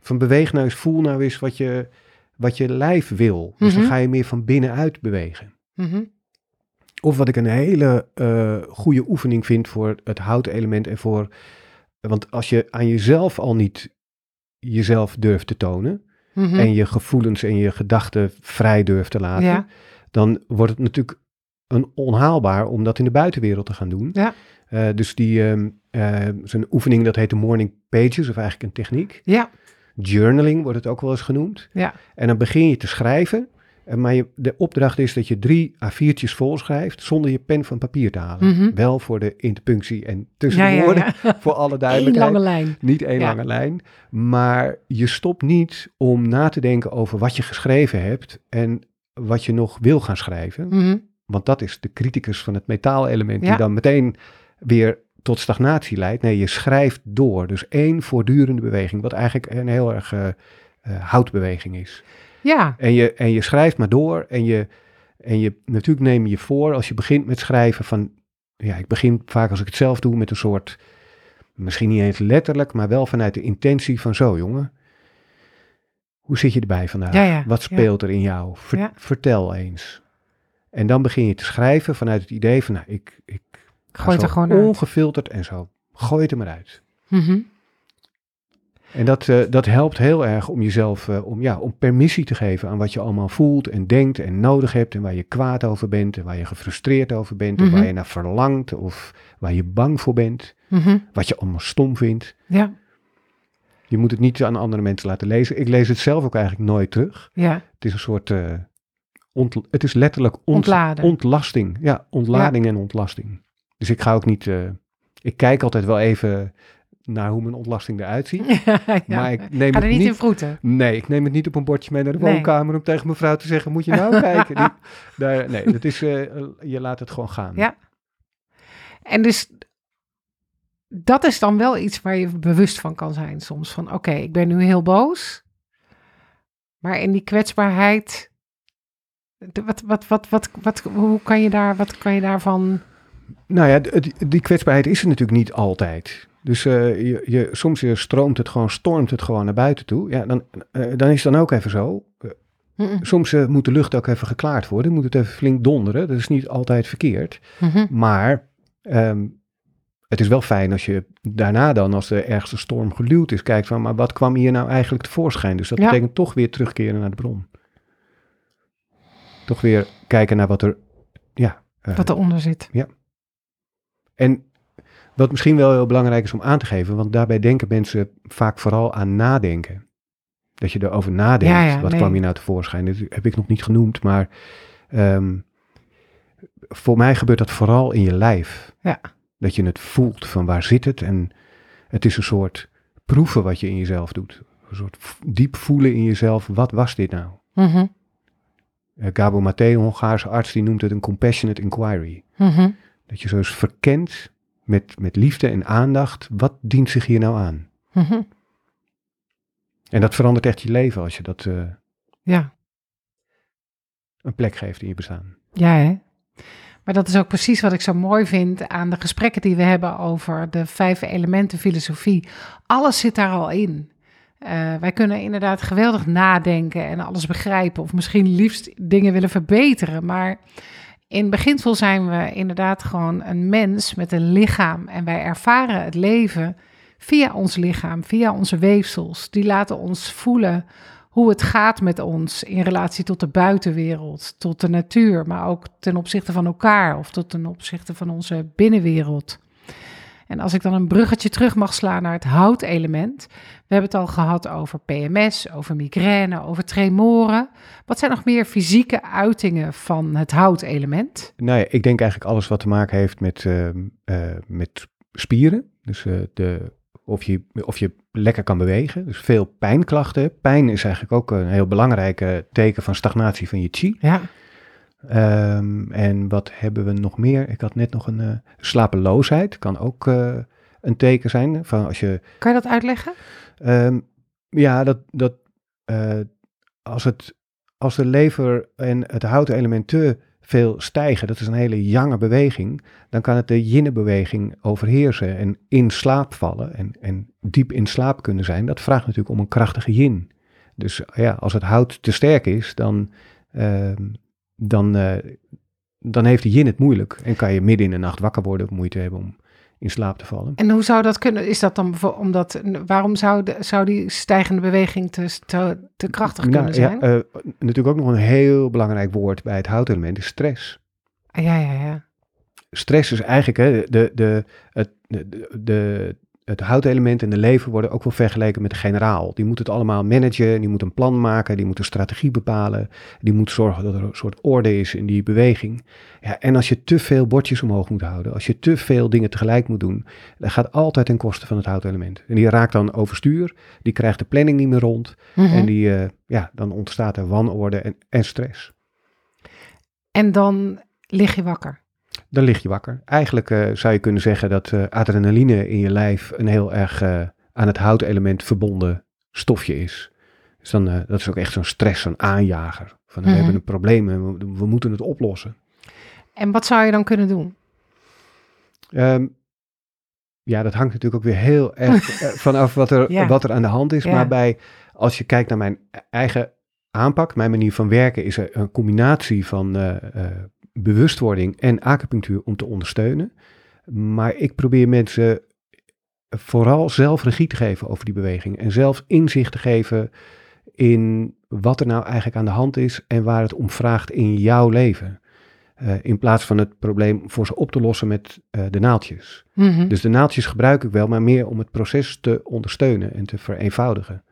Van beweeg nou eens, voel nou eens wat je, wat je lijf wil. Dus dan Mhm. ga je meer van binnenuit bewegen. mhm. Of wat ik een hele goede oefening vind voor het houtelement en voor. Want als je aan jezelf al niet jezelf durft te tonen. Mhm. en je gevoelens en je gedachten vrij durft te laten. Ja. dan wordt het natuurlijk een onhaalbaar om dat in de buitenwereld te gaan doen. Ja. Eh, dus die ehm eh, zo'n oefening dat heet de morning pages, of eigenlijk een techniek. ja, Journaling wordt het ook wel eens genoemd. ja, En dan begin je te schrijven. Eh, Maar je, de opdracht is dat je drie A4'tjes vol schrijft zonder je pen van papier te halen. Mhm. Wel voor de interpunctie en tussen de woorden, ja. voor alle Eén duidelijkheid. lange lijn. Niet één lange lijn. Maar je stopt niet om na te denken over wat je geschreven hebt en wat je nog wil gaan schrijven. Mhm. Want dat is de criticus van het metaalelement die dan meteen weer tot stagnatie leidt. Nee, je schrijft door. Dus één voortdurende beweging, wat eigenlijk een heel erg eh, eh, houtbeweging is. Ja, En je, en je schrijft maar door en je, en je natuurlijk neem je voor als je begint met schrijven van, ja, ik begin vaak als ik het zelf doe met een soort, misschien niet eens letterlijk, maar wel vanuit de intentie van zo jongen, hoe zit je erbij vandaag? Ja, ja, Wat ja. speelt er in jou? Ver-. Vertel eens. En dan begin je te schrijven vanuit het idee van, nou, ik, ik gooi het er gewoon uit. ongefilterd en zo, gooi het er maar uit. Mhm. En dat, eh, dat helpt heel erg om jezelf, eh, om, ja, om permissie te geven aan wat je allemaal voelt en denkt en nodig hebt. En waar je kwaad over bent en waar je gefrustreerd over bent. En Mhm. waar je naar verlangt of waar je bang voor bent. Mhm. Wat je allemaal stom vindt. Ja, Je moet het niet aan andere mensen laten lezen. Ik lees het zelf ook eigenlijk nooit terug. ja, Het is een soort, eh, ont- het is letterlijk ont- ontlasting. Ja, ontlading en ontlasting. Dus ik ga ook niet, ik kijk altijd wel even naar hoe mijn ontlasting eruit ziet. ja. Maar ik neem Ga er het niet niet in vroeten. Nee, ik neem het niet op een bordje mee naar de Nee. woonkamer om tegen mijn vrouw te zeggen, moet je nou kijken? Die- daar, nee, dat is, eh, je laat het gewoon gaan. Ja. En dus dat is dan wel iets waar je bewust van kan zijn soms. Van oké, ik ben nu heel boos. Maar in die kwetsbaarheid Wat, wat, wat, wat, wat, hoe kan je, daar, wat kan je daarvan... Nou ja, die kwetsbaarheid is er natuurlijk niet altijd. Dus eh, je, je, soms je stroomt het gewoon, stormt het gewoon naar buiten toe. Ja, dan, eh, dan is het dan ook even zo. Eh, soms eh, moet de lucht ook even geklaard worden. Moet het even flink donderen. Dat is niet altijd verkeerd. mhm. Maar ehm, het is wel fijn als je daarna dan, als de ergste storm geluwd is, kijkt van, maar wat kwam hier nou eigenlijk tevoorschijn? Dus dat Ja. betekent toch weer terugkeren naar de bron. Toch weer kijken naar wat er, ja. eh, Wat eronder zit. en wat misschien wel heel belangrijk is om aan te geven, want daarbij denken mensen vaak vooral aan nadenken. Dat je erover nadenkt. Ja, ja, wat nee. kwam hier nou tevoorschijn? Dat heb ik nog niet genoemd, maar ehm, voor mij gebeurt dat vooral in je lijf. Ja. Dat je het voelt van waar zit het? En het is een soort proeven wat je in jezelf doet. Een soort diep voelen in jezelf. Wat was dit nou? Gabo Maté, een Hongaarse arts, die noemt het een compassionate inquiry. mhm. Dat je zo eens verkent met, met liefde en aandacht, wat dient zich hier nou aan? Mhm. En dat verandert echt je leven als je dat eh, Ja, een plek geeft in je bestaan. ja hè. Maar dat is ook precies wat ik zo mooi vind aan de gesprekken die we hebben over de vijf elementen filosofie. Alles zit daar al in. Eh, wij kunnen inderdaad geweldig nadenken en alles begrijpen. Of misschien liefst dingen willen verbeteren. Maar in beginsel zijn we inderdaad gewoon een mens met een lichaam. En wij ervaren het leven via ons lichaam, via onze weefsels. Die laten ons voelen hoe het gaat met ons in relatie tot de buitenwereld, tot de natuur, maar ook ten opzichte van elkaar of tot ten opzichte van onze binnenwereld. En als ik dan een bruggetje terug mag slaan naar het houtelement. We hebben het al gehad over PMS, over migraine, over tremoren. Wat zijn nog meer fysieke uitingen van het houtelement? Nou ja, ik denk eigenlijk alles wat te maken heeft met, ehm, eh, met spieren. Dus eh, de, of, je, of je lekker kan bewegen. Dus veel pijnklachten. Pijn is eigenlijk ook een heel belangrijk eh, teken van stagnatie van je chi. Ja, Ehm, en wat hebben we nog meer? Ik had net nog een eh, slapeloosheid. Kan ook eh, een teken zijn van als je kan je dat uitleggen? Ehm, ja, dat, dat eh, als, het, als de lever en het houtelement te veel stijgen, dat is een hele jange beweging, dan kan het de yin-beweging overheersen en in slaap vallen en, en diep in slaap kunnen zijn. Dat vraagt natuurlijk om een krachtige yin. Dus ja, als het hout te sterk is, dan, ehm, dan, eh, dan heeft de yin het moeilijk en kan je midden in de nacht wakker worden of moeite hebben om in slaap te vallen. En hoe zou dat kunnen? Is dat dan omdat, waarom zou, de, zou die stijgende beweging te, te, te krachtig Nou, kunnen zijn? Ja, eh, natuurlijk ook nog een heel belangrijk woord bij het houtelement is stress. Ah, ja, ja, ja. Stress is eigenlijk, hè, de, de, het, de, de, het houtelement en de lever worden ook wel vergeleken met de generaal. Die moet het allemaal managen, die moet een plan maken, die moet een strategie bepalen. Die moet zorgen dat er een soort orde is in die beweging. Ja, en als je te veel bordjes omhoog moet houden, als je te veel dingen tegelijk moet doen, dat gaat altijd ten koste van het houtelement. En die raakt dan overstuur, die krijgt de planning niet meer rond. Mhm. En die, eh, ja, dan ontstaat er wanorde en, en stress. En dan lig je wakker. Dan lig je wakker. Eigenlijk eh, zou je kunnen zeggen dat eh, adrenaline in je lijf een heel erg eh, aan het houtelement verbonden stofje is. Dus dan, dat is ook echt zo'n stress, zo'n aanjager. Van we Mhm. hebben een probleem en we, we moeten het oplossen. En wat zou je dan kunnen doen? Ehm, ja, dat hangt natuurlijk ook weer heel erg vanaf wat er, Ja. wat er aan de hand is. Ja. Maar bij, als je kijkt naar mijn eigen aanpak, mijn manier van werken, is er een combinatie van bewustwording en acupunctuur om te ondersteunen. Maar ik probeer mensen vooral zelf regie te geven over die beweging. En zelf inzicht te geven in wat er nou eigenlijk aan de hand is en waar het om vraagt in jouw leven. Eh, in plaats van het probleem voor ze op te lossen met eh, de naaldjes. Mhm. Dus de naaldjes gebruik ik wel, maar meer om het proces te ondersteunen en te vereenvoudigen.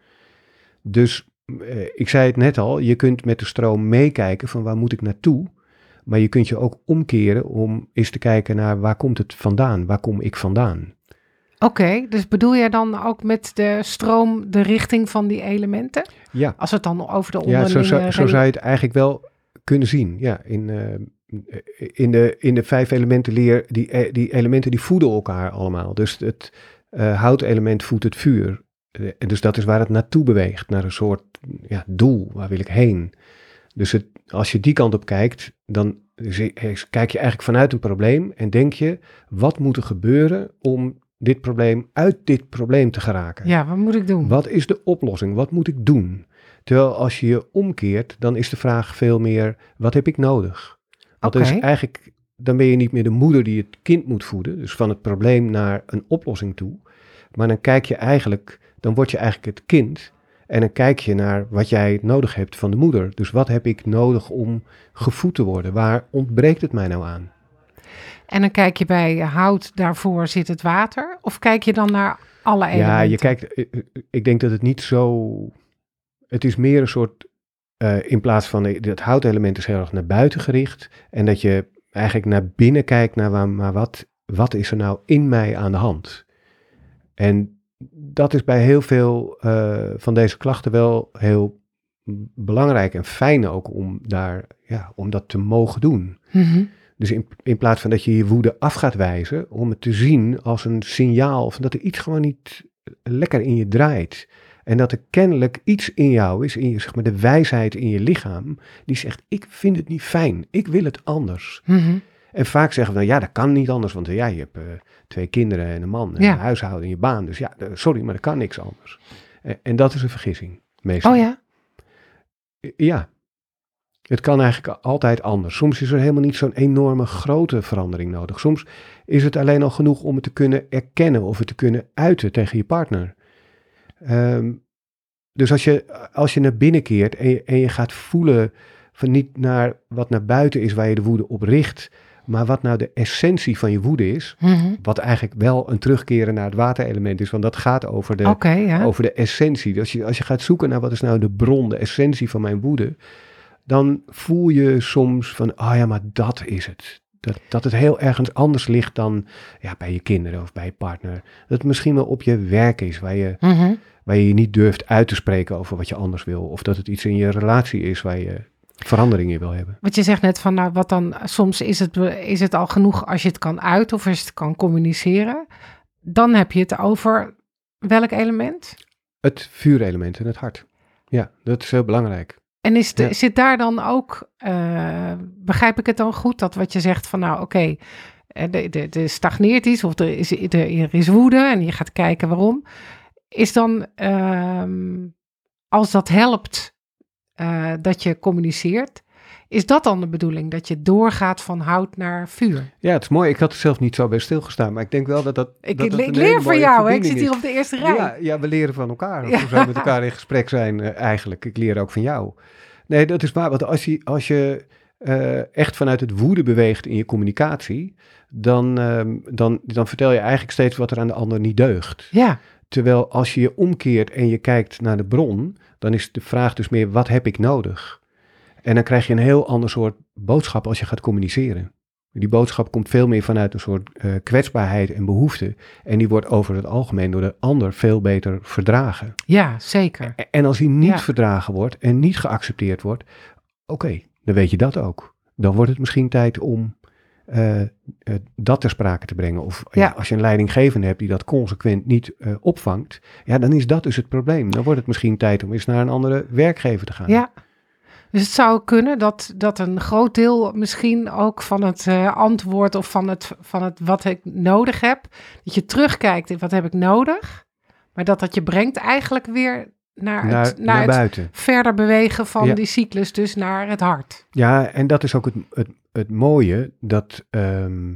Dus eh, ik zei het net al, je kunt met de stroom meekijken van waar moet ik naartoe. Maar je kunt je ook omkeren om eens te kijken naar waar komt het vandaan, waar kom ik vandaan. Oké, dus bedoel jij dan ook met de stroom de richting van die elementen? Ja, Als het dan over de ja onderlinge... zo, zou- zo zou je het eigenlijk wel kunnen zien. Ja, in, eh, in, de, in de vijf elementen leer, die, eh, die elementen die voeden elkaar allemaal. Dus het eh, houtelement voedt het vuur. Dus dat is waar het naartoe beweegt, naar een soort ja, doel, waar wil ik heen. Dus het, als je die kant op kijkt, dan is- kijk je eigenlijk vanuit een probleem en denk je, wat moet er gebeuren om dit probleem uit dit probleem te geraken? Ja, wat moet ik doen? Wat is de oplossing? Wat moet ik doen? Terwijl als je je omkeert, dan is de vraag veel meer, wat heb ik nodig? Want dus eigenlijk, dan ben je niet meer de moeder die het kind moet voeden, dus van het probleem naar een oplossing toe. Maar dan kijk je eigenlijk, dan word je eigenlijk het kind en dan kijk je naar wat jij nodig hebt van de moeder. Dus wat heb ik nodig om gevoed te worden? Waar ontbreekt het mij nou aan? En dan kijk je bij hout, daarvoor zit het water. Of kijk je dan naar alle elementen? Ja, je kijkt, eh, eh, ik denk dat het niet zo. Het is meer een soort. eh, in plaats van het houtelement is heel erg naar buiten gericht. En dat je eigenlijk naar binnen kijkt naar waar, maar wat, wat is er nou in mij aan de hand? En dat is bij heel veel eh, van deze klachten wel heel belangrijk en fijn ook om, daar, ja, om dat te mogen doen. Mhm. Dus in, in plaats van dat je je woede af gaat wijzen, om het te zien als een signaal van dat er iets gewoon niet lekker in je draait. En dat er kennelijk iets in jou is, in je, zeg maar, de wijsheid in je lichaam, die zegt: Ik vind het niet fijn, ik wil het anders. Mhm. En vaak zeggen we dan: Ja, dat kan niet anders, want eh, ja, je hebt eh, twee kinderen en een man, en Ja. een huishouden en je baan. Dus ja, sorry, maar dat kan niks anders. En, en dat is een vergissing, meestal. Oh ja? Ja. Het kan eigenlijk altijd anders. Soms is er helemaal niet zo'n enorme grote verandering nodig. Soms is het alleen al genoeg om het te kunnen erkennen of het te kunnen uiten tegen je partner. Ehm, dus als je, als je naar binnen keert en je, en je gaat voelen van niet naar wat naar buiten is waar je de woede op richt, maar wat nou de essentie van je woede is, Mhm. wat eigenlijk wel een terugkeren naar het waterelement is, want dat gaat over de, ja. over de essentie. Dus als je, als je gaat zoeken naar wat is nou de bron, de essentie van mijn woede, dan voel je soms van, ah ja, maar dat is het. Dat, dat het heel ergens anders ligt dan ja, bij je kinderen of bij je partner. Dat het misschien wel op je werk is, waar je, Mhm. waar je je niet durft uit te spreken over wat je anders wil. Of dat het iets in je relatie is waar je verandering in wil hebben. Want je zegt net van, nou, wat dan, soms is het, is het al genoeg als je het kan uiten of als je het kan communiceren. Dan heb je het over welk element? Het vuurelement in het hart. Ja, dat is heel belangrijk. En is de, Ja. zit daar dan ook, eh, begrijp ik het dan goed, dat wat je zegt van, nou, oké, eh, de de- er stagneert iets of er is, er, er is woede en je gaat kijken waarom. Is dan, ehm, als dat helpt eh, dat je communiceert, is dat dan de bedoeling? Dat je doorgaat van hout naar vuur? Ja, het is mooi. Ik had er zelf niet zo bij stilgestaan, maar ik denk wel dat dat. Ik, dat ik, dat leer van jou, hè? ik zit hier op de eerste rij. Ja, ja, we leren van elkaar. Ja. Hoe met elkaar in gesprek zijn eh, eigenlijk? Ik leer ook van jou. Nee, dat is waar. Want als je, als je eh, echt vanuit het woede beweegt in je communicatie, dan, ehm, dan, dan vertel je eigenlijk steeds wat er aan de ander niet deugt. ja. Terwijl als je je omkeert en je kijkt naar de bron, dan is de vraag dus meer, wat heb ik nodig? En dan krijg je een heel ander soort boodschap als je gaat communiceren. Die boodschap komt veel meer vanuit een soort eh, kwetsbaarheid en behoefte. En die wordt over het algemeen door de ander veel beter verdragen. ja, zeker. En als die niet Ja. verdragen wordt en niet geaccepteerd wordt, oké, dan weet je dat ook. Dan wordt het misschien tijd om eh, eh, dat ter sprake te brengen. Of ja. Ja. als je een leidinggevende hebt die dat consequent niet eh, opvangt, ja, dan is dat dus het probleem. Dan wordt het misschien tijd om eens naar een andere werkgever te gaan. Ja. Dus het zou kunnen dat, dat een groot deel misschien ook van het antwoord of van het, van het wat ik nodig heb, dat je terugkijkt in wat heb ik nodig, maar dat dat je brengt eigenlijk weer naar, naar, het, naar, naar het buiten. verder bewegen van Ja. die cyclus, dus naar het hart. Ja, en dat is ook het, het, het mooie, dat ehm,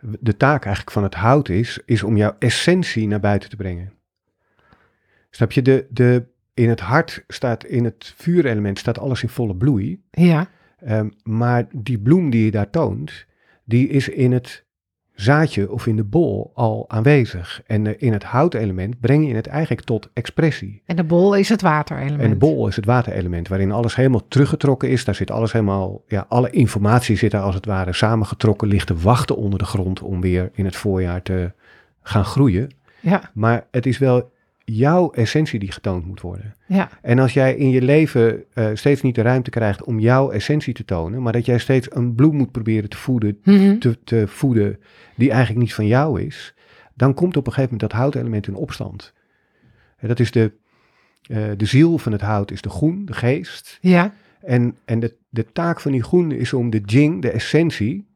de taak eigenlijk van het hout is, is om jouw essentie naar buiten te brengen. Snap je, de, de, in het hart staat, in het vuurelement staat alles in volle bloei, Ja, Ehm, maar die bloem die je daar toont, die is in het zaadje of in de bol al aanwezig. En eh, in het houtelement breng je het eigenlijk tot expressie. en de bol is het waterelement. En de bol is het waterelement, waarin alles helemaal teruggetrokken is. Daar zit alles helemaal, ja, alle informatie zit daar als het ware samengetrokken, ligt te wachten onder de grond om weer in het voorjaar te gaan groeien. Ja, Maar het is wel jouw essentie die getoond moet worden. ja, En als jij in je leven eh, steeds niet de ruimte krijgt om jouw essentie te tonen, maar dat jij steeds een bloem moet proberen te voeden, Mhm. te, te voeden die eigenlijk niet van jou is, dan komt op een gegeven moment dat houtelement in opstand. En dat is de, eh, de ziel van het hout is de groen, de geest. ja, En, en de, de taak van die groen is om de jing, de essentie,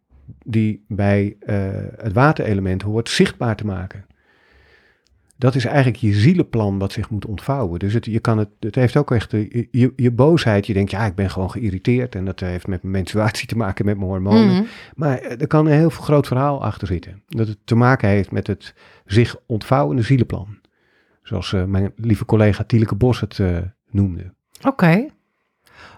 die bij uh, het waterelement hoort, zichtbaar te maken. Dat is eigenlijk je zielenplan wat zich moet ontvouwen. Dus het, je kan het, het heeft ook echt je, je, je boosheid. Je denkt, ja, ik ben gewoon geïrriteerd. En dat heeft met mijn menstruatie te maken, met mijn hormonen. Mhm. Maar eh, er kan een heel groot verhaal achter zitten. Dat het te maken heeft met het zich ontvouwende zielenplan. Zoals uh, mijn lieve collega Tieleke Bos het uh, noemde. Oké.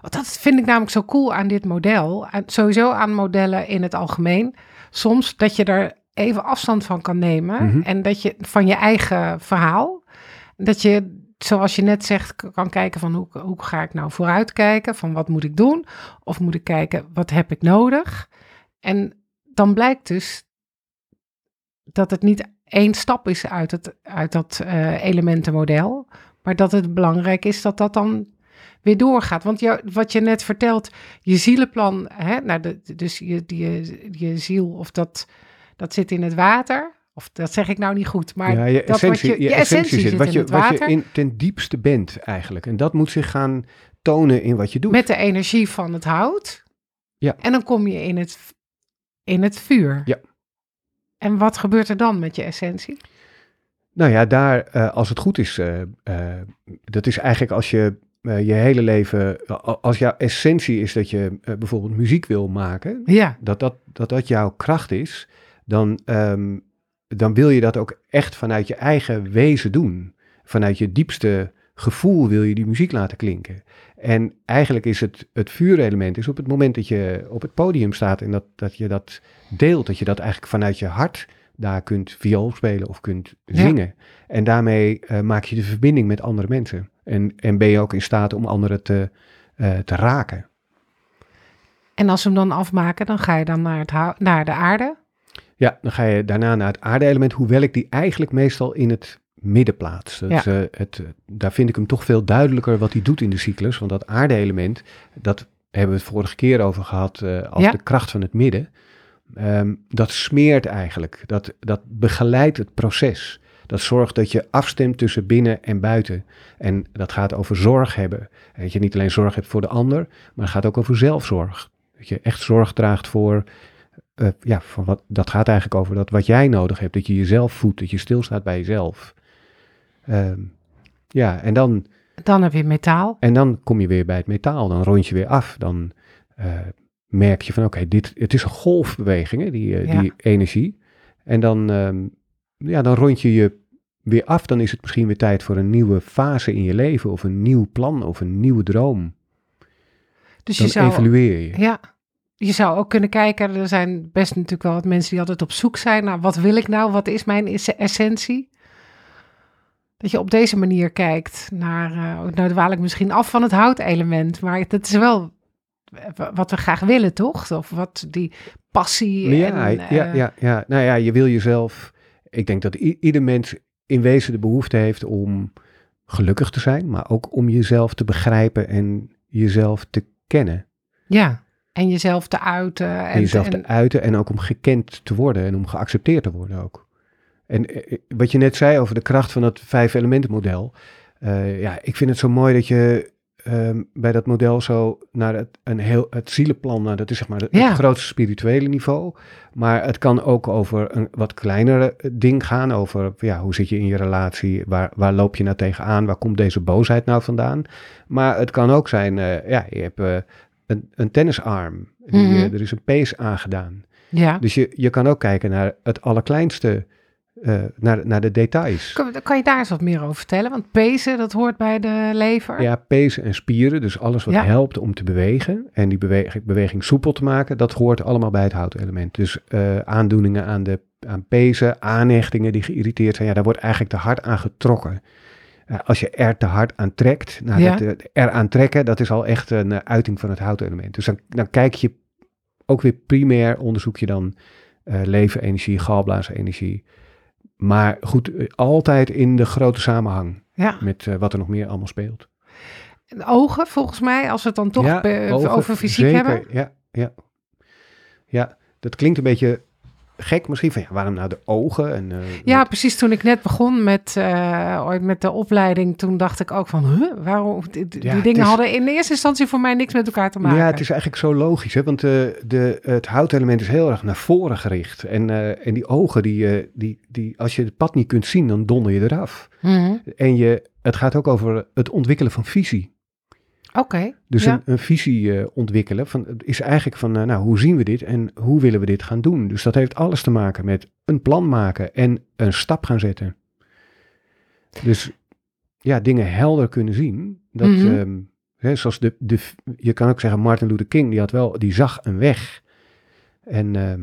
Dat vind ik namelijk zo cool aan dit model. En sowieso aan modellen in het algemeen. Soms dat je er even afstand van kan nemen. Mhm. En dat je van je eigen verhaal. Dat je, zoals je net zegt, kan kijken van hoe, hoe ga ik nou vooruitkijken? Van wat moet ik doen? Of moet ik kijken, wat heb ik nodig? En dan blijkt dus dat het niet één stap is uit, het, uit dat eh, elementenmodel. Maar dat het belangrijk is dat dat dan weer doorgaat. Want jou, wat je net vertelt, je zielenplan, hè, nou de, dus je, je, je ziel, of dat, dat zit in het water. Of dat zeg ik nou niet goed, maar ja, je dat essentie, wat je, je je essentie zit wat in je, het wat je in, ten diepste bent eigenlijk. En dat moet zich gaan tonen in wat je doet. Met de energie van het hout. Ja. En dan kom je in het, in het vuur. Ja. En wat gebeurt er dan met je essentie? Nou ja, daar, eh, als het goed is, eh, eh, dat is eigenlijk als je je hele leven, als jouw essentie is dat je bijvoorbeeld muziek wil maken, Ja, dat dat, dat, dat jouw kracht is, dan, ehm, dan wil je dat ook echt vanuit je eigen wezen doen. Vanuit je diepste gevoel wil je die muziek laten klinken. En eigenlijk is het, het vuurelement is op het moment dat je op het podium staat en dat, dat je dat deelt, dat je dat eigenlijk vanuit je hart daar kunt viool spelen of kunt Ja. zingen. En daarmee eh, maak je de verbinding met andere mensen. En, en ben je ook in staat om anderen te, eh, te raken. en als we hem dan afmaken, dan ga je dan naar, het naar de aarde. Ja, dan ga je daarna naar het aarde-element, hoewel ik die eigenlijk meestal in het midden plaats. Eh, het, daar vind ik hem toch veel duidelijker wat hij doet in de cyclus. Want dat aarde-element, dat hebben we het vorige keer over gehad eh, als Ja. de kracht van het midden. Ehm, dat smeert eigenlijk, dat, dat begeleidt het proces. Dat zorgt dat je afstemt tussen binnen en buiten. En dat gaat over zorg hebben. En dat je niet alleen zorg hebt voor de ander, maar het gaat ook over zelfzorg. Dat je echt zorg draagt voor, eh, ja, voor wat, dat gaat eigenlijk over dat wat jij nodig hebt. Dat je jezelf voedt, dat je stilstaat bij jezelf. Ehm, ja, en dan, Dan heb je metaal. en dan kom je weer bij het metaal. Dan rond je weer af. Dan eh, merk je van oké, dit het is een golfbeweging, hè, die, eh, Ja. die energie. En dan, ehm, ja, dan rond je je weer af. Dan is het misschien weer tijd voor een nieuwe fase in je leven. Of een nieuw plan of een nieuwe droom. Dus Dan je zou, evalueer je. ja, je zou ook kunnen kijken. Er zijn best natuurlijk wel wat mensen die altijd op zoek zijn naar wat wil ik nou? Wat is mijn esse- essentie? Dat je op deze manier kijkt naar, eh, nou dwaal ik misschien af van het houtelement, maar dat is wel w- wat we graag willen, toch? Of wat die passie Ja, en... ja, eh, ja, ja. Nou ja, je wil jezelf. Ik denk dat ieder mens in wezen de behoefte heeft om gelukkig te zijn, maar ook om jezelf te begrijpen en jezelf te kennen. ja. En jezelf te uiten. En, En jezelf en- te uiten en ook om gekend te worden en om geaccepteerd te worden ook. En eh, wat je net zei over de kracht van dat vijf elementen model. eh, ja, ik vind het zo mooi dat je ehm, bij dat model zo naar het, een heel, het zielenplan, nou, dat is zeg maar het, Ja. het grootste spirituele niveau. Maar het kan ook over een wat kleinere eh, ding gaan. Over ja, hoe zit je in je relatie? Waar, waar loop je nou tegenaan? Waar komt deze boosheid nou vandaan? Maar het kan ook zijn, eh, ja, je hebt eh, een, een tennisarm. Die, Mhm. eh, er is een pees aangedaan. ja. Dus je, je kan ook kijken naar het allerkleinste, eh, naar, naar de details. Kan, kan je daar eens wat meer over vertellen? Want pezen, dat hoort bij de lever. Ja, pezen en spieren, dus alles wat Ja. helpt om te bewegen en die beweging, beweging soepel te maken, dat hoort allemaal bij het houtelement. Dus eh, aandoeningen aan de aan pezen, aanhechtingen die geïrriteerd zijn, ja, daar wordt eigenlijk te hard aan getrokken. Eh, als je er te hard aan trekt, nou, Ja. dat, eh, er aan trekken, dat is al echt een eh, uiting van het houtelement. Dus dan, dan kijk je ook weer primair, onderzoek je dan eh levenenergie, galblazenergie. Maar goed, eh, altijd in de grote samenhang Ja. met eh, wat er nog meer allemaal speelt. En Ogen, volgens mij, als we het dan toch Ja, be- ogen, over fysiek zeker, hebben. Ja, ja. ja, dat klinkt een beetje gek misschien van ja, waarom nou de ogen? En, eh, Ja, precies. Toen ik net begon met, eh, ooit met de opleiding, toen dacht ik ook van, huh, waarom? Die, die Ja, het dingen is- hadden in eerste instantie voor mij niks met elkaar te maken. Ja, het is eigenlijk zo logisch, hè? want eh, de, het houtelement is heel erg naar voren gericht. En, en die ogen, die, die, die, als je het pad niet kunt zien, dan donder je eraf. Mhm. En je, het gaat ook over het ontwikkelen van visie. Oké. Dus ja. een, een visie eh, ontwikkelen van, is eigenlijk van, eh, nou, hoe zien we dit en hoe willen we dit gaan doen? Dus dat heeft alles te maken met een plan maken en een stap gaan zetten. Dus ja, dingen helder kunnen zien. Dat, Mhm. ehm, hè, zoals de, de, je kan ook zeggen, Martin Luther King, die had wel, die zag een weg. En, ehm,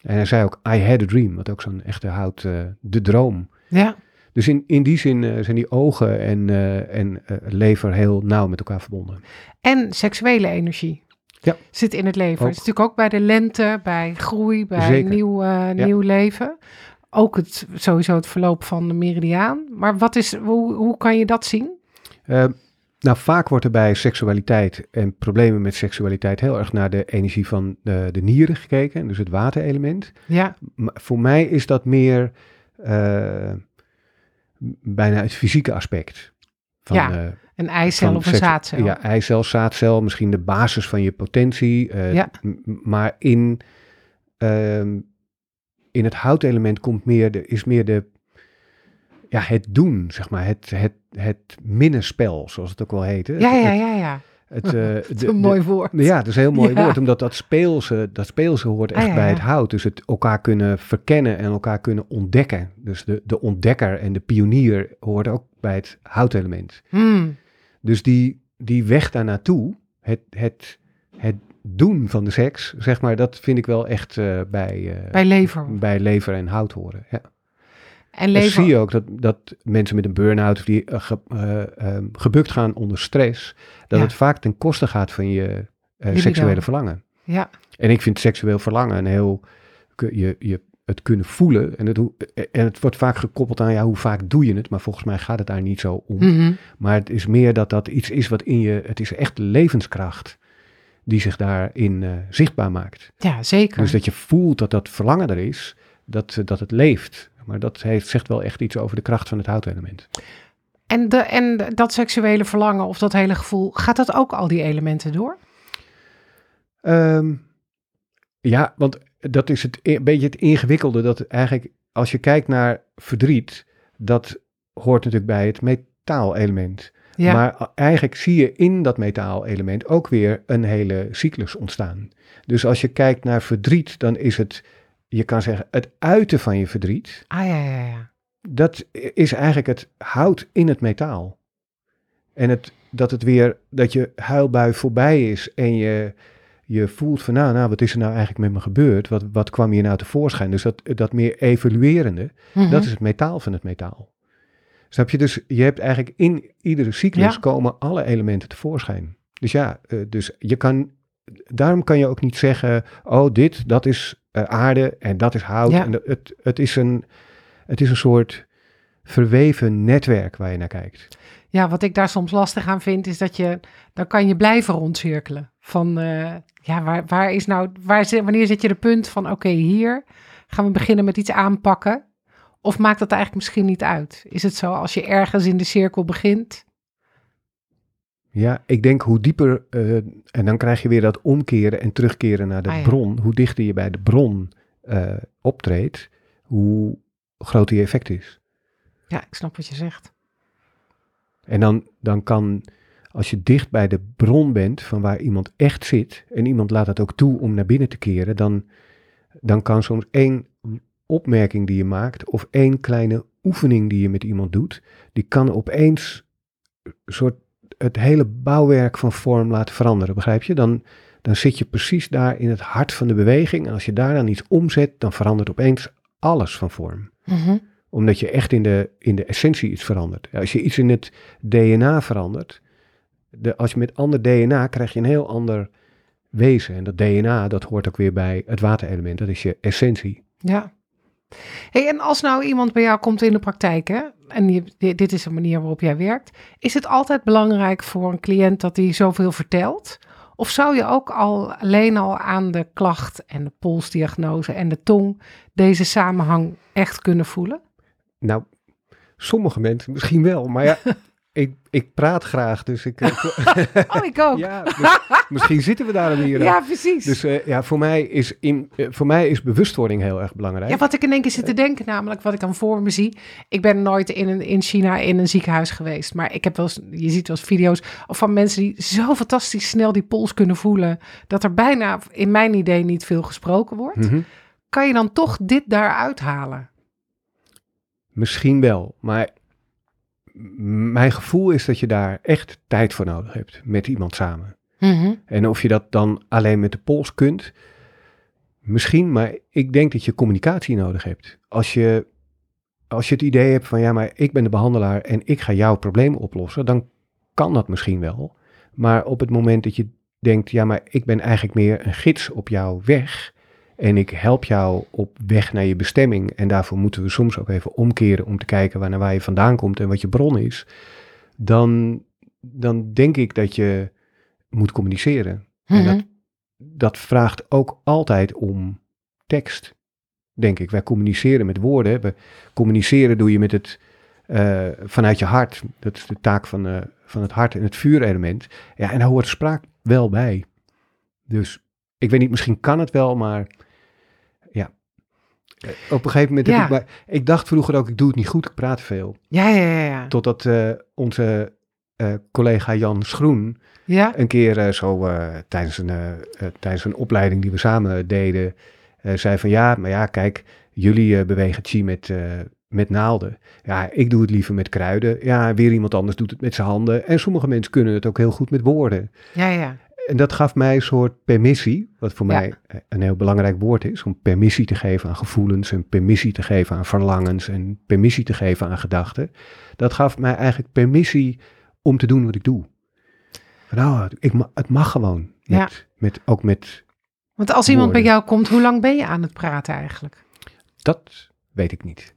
en hij zei ook, I had a dream, wat ook zo'n echte houdt, eh, de droom. ja. Dus in, in die zin eh, zijn die ogen en, eh, en eh, lever heel nauw met elkaar verbonden. En seksuele energie. Ja. Zit in het leven. Ook. Het is natuurlijk ook bij de lente, bij groei, bij Zeker. nieuw, nieuw leven. Ook het, sowieso het verloop van de meridiaan. Maar wat is, hoe, hoe kan je dat zien? Eh, nou, vaak wordt er bij seksualiteit en problemen met seksualiteit heel erg naar de energie van de, de nieren gekeken, dus het waterelement. Ja, Maar voor mij is dat meer bijna het fysieke aspect. Van, Ja, eh, een eicel of een zaadcel. Ja, eicel, zaadcel, misschien de basis van je potentie. eh, Ja. Maar in, ehm, in het houtelement komt meer de, is meer de, ja, het doen, zeg maar. Het, het, het minnenspel, zoals het ook wel heet. ja, Het- ja, ja. ja. Het, eh, Dat is de- een mooi woord. ja, dat is een heel mooi Ja. woord, omdat dat speelse, dat speelse hoort echt Ah, ja, bij het hout. Dus het elkaar kunnen verkennen en elkaar kunnen ontdekken. Dus de, de ontdekker en de pionier hoort ook bij het houtelement. Hmm. Dus die, die weg daar naartoe, het, het, het doen van de seks, zeg maar, dat vind ik wel echt eh, bij, eh, Bij lever. bij lever en hout horen. Ja. En Dan lever. zie je ook dat, dat mensen met een burn-out of die eh, ge- eh, eh, gebukt gaan onder stress, dat Ja. het vaak ten koste gaat van je eh, seksuele verlangen. Ja, En ik vind seksueel verlangen een heel, je, je, het kunnen voelen. En het, hoe- en het wordt vaak gekoppeld aan, ja, hoe vaak doe je het? Maar volgens mij gaat het daar niet zo om. Mhm. Maar het is meer dat dat iets is wat in je, het is echt levenskracht die zich daarin eh, zichtbaar maakt. ja zeker. Dus dat je voelt dat dat verlangen er is, dat, dat het leeft. Maar dat heeft, zegt wel echt iets over de kracht van het houtelement. En, de, en dat seksuele verlangen of dat hele gevoel, gaat dat ook al die elementen door? Ehm, ja, want dat is het, een beetje het ingewikkelde. Dat eigenlijk, als je kijkt naar verdriet, dat hoort natuurlijk bij het metaalelement. Ja, Maar eigenlijk zie je in dat metaalelement ook weer een hele cyclus ontstaan. Dus als je kijkt naar verdriet, dan is het, je kan zeggen, het uiten van je verdriet. ah ja, ja, ja. Dat is eigenlijk het hout in het metaal. En het, dat het weer, dat je huilbui voorbij is en je, je voelt van, nou, nou, wat is er nou eigenlijk met me gebeurd? Wat, wat kwam hier nou tevoorschijn? Dus dat, dat meer evaluerende, Mhm. dat is het metaal van het metaal. Snap je? Dus je hebt eigenlijk in iedere cyclus Ja. komen alle elementen tevoorschijn. Dus ja, eh, dus je kan, daarom kan je ook niet zeggen, oh dit, dat is eh, aarde en dat is hout. Ja. En het, het, is een, het is een soort verweven netwerk waar je naar kijkt. Ja, wat ik daar soms lastig aan vind, is dat je, dan kan je blijven rondcirkelen. Van, eh, ja, waar, waar is nou, waar, zit- wanneer zet je de punt van, oké, hier gaan we beginnen met iets aanpakken? Of maakt dat eigenlijk misschien niet uit? Is het zo, als je ergens in de cirkel begint? Ja, ik denk hoe dieper, eh, en dan krijg je weer dat omkeren en terugkeren naar de Ah, ja. bron. Hoe dichter je bij de bron eh, optreedt, hoe groter je effect is. Ja, ik snap wat je zegt. En dan, dan kan, als je dicht bij de bron bent van waar iemand echt zit, en iemand laat het ook toe om naar binnen te keren, dan, dan kan soms één opmerking die je maakt, of één kleine oefening die je met iemand doet, die kan opeens een soort het hele bouwwerk van vorm laten veranderen, begrijp je? Dan, dan zit je precies daar in het hart van de beweging, en als je daar dan iets omzet, dan verandert opeens alles van vorm Mhm. omdat je echt in de, in de essentie iets verandert. Als je iets in het DNA verandert, de, als je met ander DNA krijg je een heel ander wezen. En dat DNA, dat hoort ook weer bij het waterelement. Dat is je essentie. Ja. Hey, en als nou iemand bij jou komt in de praktijk, hè, en je, di- dit is een manier waarop jij werkt, is het altijd belangrijk voor een cliënt dat hij zoveel vertelt? Of zou je ook al alleen al aan de klacht en de polsdiagnose en de tong deze samenhang echt kunnen voelen? Nou, sommige mensen misschien wel, maar ja, ik, ik praat graag, dus ik... eh, Oh, ik ook. ja, mis- misschien zitten we daar hier. Ja, precies. Dus eh, ja, voor mij, is in, eh, voor mij is bewustwording heel erg belangrijk. Ja, wat ik in één keer zit te denken, namelijk wat ik dan voor me zie. Ik ben nooit in, een, in China in een ziekenhuis geweest. Maar ik heb wel eens, je ziet wel eens video's van mensen die zo fantastisch snel die pols kunnen voelen. Dat er bijna, in mijn idee, niet veel gesproken wordt. Mhm. Kan je dan toch dit daaruit halen? Misschien wel, maar mijn gevoel is dat je daar echt tijd voor nodig hebt met iemand samen. En of je dat dan alleen met de pols kunt, misschien, maar ik denk dat je communicatie nodig hebt. Als je, als je het idee hebt van ja, maar ik ben de behandelaar en ik ga jouw probleem oplossen, dan kan dat misschien wel. Maar op het moment dat je denkt, ja, maar ik ben eigenlijk meer een gids op jouw weg en ik help jou op weg naar je bestemming en daarvoor moeten we soms ook even omkeren om te kijken waar, naar waar je vandaan komt en wat je bron is, dan, dan denk ik dat je moet communiceren. En dat, dat vraagt ook altijd om tekst, denk ik. Wij communiceren met woorden. We communiceren doe je met het, eh, vanuit je hart. Dat is de taak van, eh, van het hart en het vuurelement. Ja, en daar hoort spraak wel bij. Dus ik weet niet, misschien kan het wel, maar Op een gegeven moment heb Ja. ik, maar ik dacht vroeger ook, ik doe het niet goed, ik praat veel. Ja, ja, ja. Ja, Totdat eh, onze eh, collega Jan Schroen ja. een keer eh, zo tijdens, een, tijdens een opleiding die we samen deden, zei van ja, maar ja, kijk, jullie bewegen chi met, met naalden. Ja, ik doe het liever met kruiden. Ja, weer iemand anders doet het met zijn handen. En sommige mensen kunnen het ook heel goed met woorden. ja, ja. En dat gaf mij een soort permissie, wat voor Ja. mij een heel belangrijk woord is, om permissie te geven aan gevoelens en permissie te geven aan verlangens en permissie te geven aan gedachten. Dat gaf mij eigenlijk permissie om te doen wat ik doe. Van, Nou, ik, het mag gewoon. Met, Ja. met, ook met, Want als iemand bij jou komt, hoe lang ben je aan het praten eigenlijk? dat weet ik niet.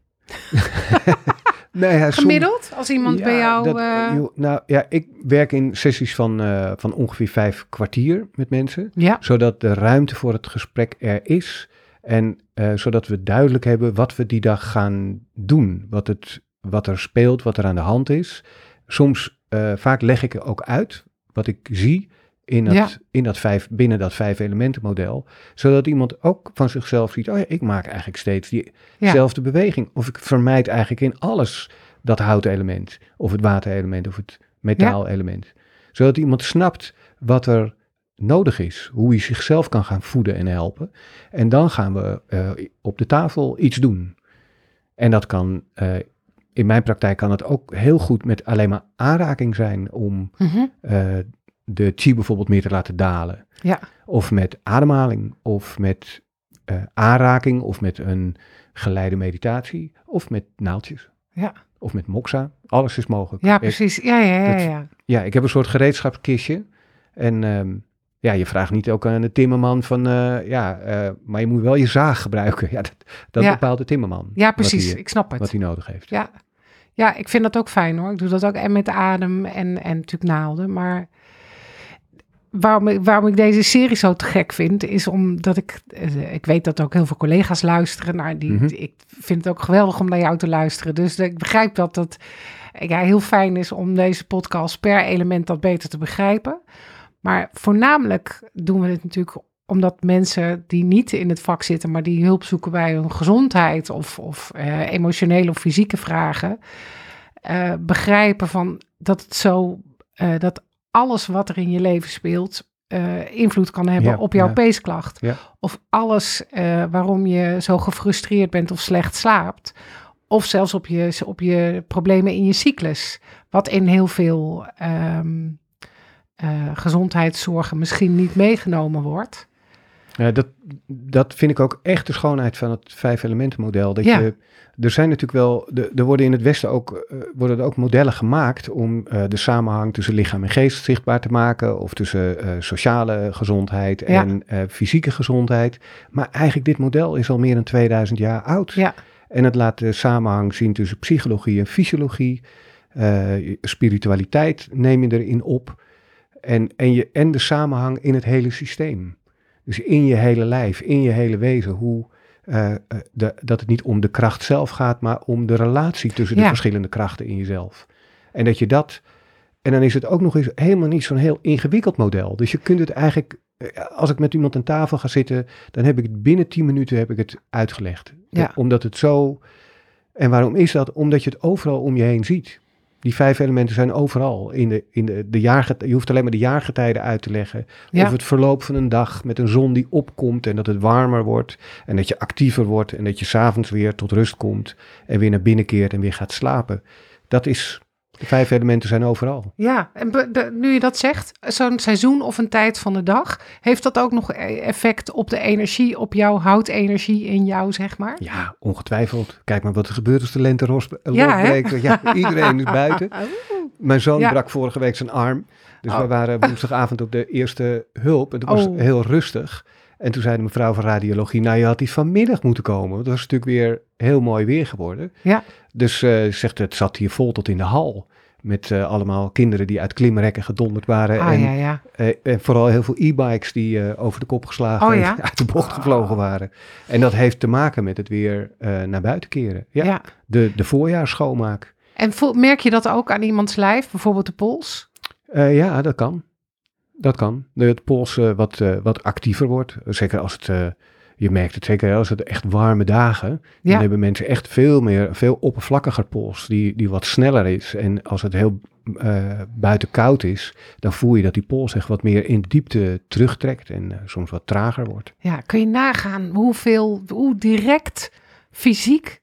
Nee, ja, Gemiddeld? Als iemand Ja, bij jou... dat- eh, nou ja, ik werk in sessies van, eh, van ongeveer vijf kwartier met mensen. ja, zodat de ruimte voor het gesprek er is en eh, zodat we duidelijk hebben wat we die dag gaan doen, wat, het, wat er speelt, wat er aan de hand is. Soms, vaak leg ik er ook uit wat ik zie in dat, Ja. in dat vijf, binnen dat vijf elementen model, zodat iemand ook van zichzelf ziet, oh ja, ik maak eigenlijk steeds Ja. diezelfde beweging. Of ik vermijd eigenlijk in alles dat houtelement, of het waterelement, of het metaalelement. Zodat iemand snapt wat er nodig is, hoe hij zichzelf kan gaan voeden en helpen. En dan gaan we eh, op de tafel iets doen. En dat kan, eh, in mijn praktijk kan het ook heel goed met alleen maar aanraking zijn om mhm, eh, de chi bijvoorbeeld meer te laten dalen. ja, Of met ademhaling, of met eh, aanraking, of met een geleide meditatie, of met naaltjes. Ja. Of met moxa. Alles is mogelijk. ja, precies. Ja, ja, ja, dat- ja. ja, ik heb een soort gereedschapskistje. En ehm, ja, je vraagt niet ook aan de timmerman van, eh, ja, eh, maar je moet wel je zaag gebruiken. Ja, dat, dat Ja. bepaalt de timmerman. Ja, precies. hij- Ik snap het. Wat hij nodig heeft. Ja. ja, ik vind dat ook fijn hoor. Ik doe dat ook en met adem en, en natuurlijk naalden. Maar waarom, ik- waarom ik deze serie zo te gek vind, is omdat ik... eh, Ik weet dat ook heel veel collega's luisteren. Nou, die, Mhm. Ik vind het ook geweldig om naar jou te luisteren. Dus ik begrijp dat het ja, heel fijn is om deze podcast per element dat beter te begrijpen. Maar voornamelijk doen we dit natuurlijk omdat mensen die niet in het vak zitten, maar die hulp zoeken bij hun gezondheid of, of eh, emotionele of fysieke vragen, eh, begrijpen van dat het zo, dat alles wat er in je leven speelt, eh, invloed kan hebben Ja, op jouw ja. peesklacht. Ja. Of alles eh, waarom je zo gefrustreerd bent of slecht slaapt. Of zelfs op je, op je problemen in je cyclus. Wat in heel veel ehm, eh, gezondheidszorgen misschien niet meegenomen wordt. Ja, dat, dat vind ik ook echt de schoonheid van het vijf elementen model. Dat Ja. je, er zijn natuurlijk wel, de, er worden in het Westen ook, eh, worden er ook modellen gemaakt om eh, de samenhang tussen lichaam en geest zichtbaar te maken. Of tussen eh, sociale gezondheid Ja. en eh, fysieke gezondheid. Maar eigenlijk dit model is al meer dan 2000 jaar oud. Ja. En het laat de samenhang zien tussen psychologie en fysiologie. Eh, spiritualiteit neem je erin op. En, en, je, en de samenhang in het hele systeem. Dus in je hele lijf, in je hele wezen. Hoe, eh, eh, de, dat het niet om de kracht zelf gaat, maar om de relatie tussen de verschillende krachten in jezelf. En dat je dat. En dan is het ook nog eens helemaal niet zo'n heel ingewikkeld model. Dus je kunt het eigenlijk. eh, Als ik met iemand aan tafel ga zitten, dan heb ik het binnen 10 minuten heb ik het uitgelegd. Ja. Omdat het zo. En waarom is dat? Omdat je het overal om je heen ziet. Die vijf elementen zijn overal. In de, in de, de jaarget, je hoeft alleen maar de jaargetijden uit te leggen. Ja. Of het verloop van een dag met een zon die opkomt en dat het warmer wordt. En dat je actiever wordt en dat je s'avonds weer tot rust komt. En weer naar binnen keert en weer gaat slapen. Dat is, de vijf elementen zijn overal. Ja, en be- de- nu je dat zegt, zo'n seizoen of een tijd van de dag, heeft dat ook nog e- effect op de energie, op jouw houtenergie in jou, zeg maar? Ja, ongetwijfeld. Kijk maar wat er gebeurt als de lente ros, Ja, losbreekt. Ja, iedereen is buiten. Mijn zoon Ja. brak vorige week zijn arm. Dus Oh. we waren woensdagavond op de eerste hulp. En het was Oh. heel rustig. En toen zei de mevrouw van radiologie, nou je had die vanmiddag moeten komen. Want het was natuurlijk weer heel mooi weer geworden. Ja. Dus eh zegt het zat hier vol tot in de hal. Met eh, allemaal kinderen die uit klimrekken gedonderd waren. Ah en, ja, ja. eh, en vooral heel veel e-bikes die over de kop geslagen Oh, en ja? uit de bocht gevlogen waren. En dat heeft te maken met het weer naar buiten keren. Ja. De, de voorjaarsschoonmaak. En merk je dat ook aan iemands lijf, bijvoorbeeld de pols? Ja, dat kan. Dat kan. De, het pols wat, eh, wat actiever wordt. Zeker als het, eh, je merkt het zeker als het echt warme dagen. Ja. Dan hebben mensen echt veel meer, veel oppervlakkiger pols. Die, die wat sneller is. En als het heel eh, buiten koud is, dan voel je dat die pols echt wat meer in diepte terugtrekt. En soms wat trager wordt. Ja, kun je nagaan hoeveel, hoe direct fysiek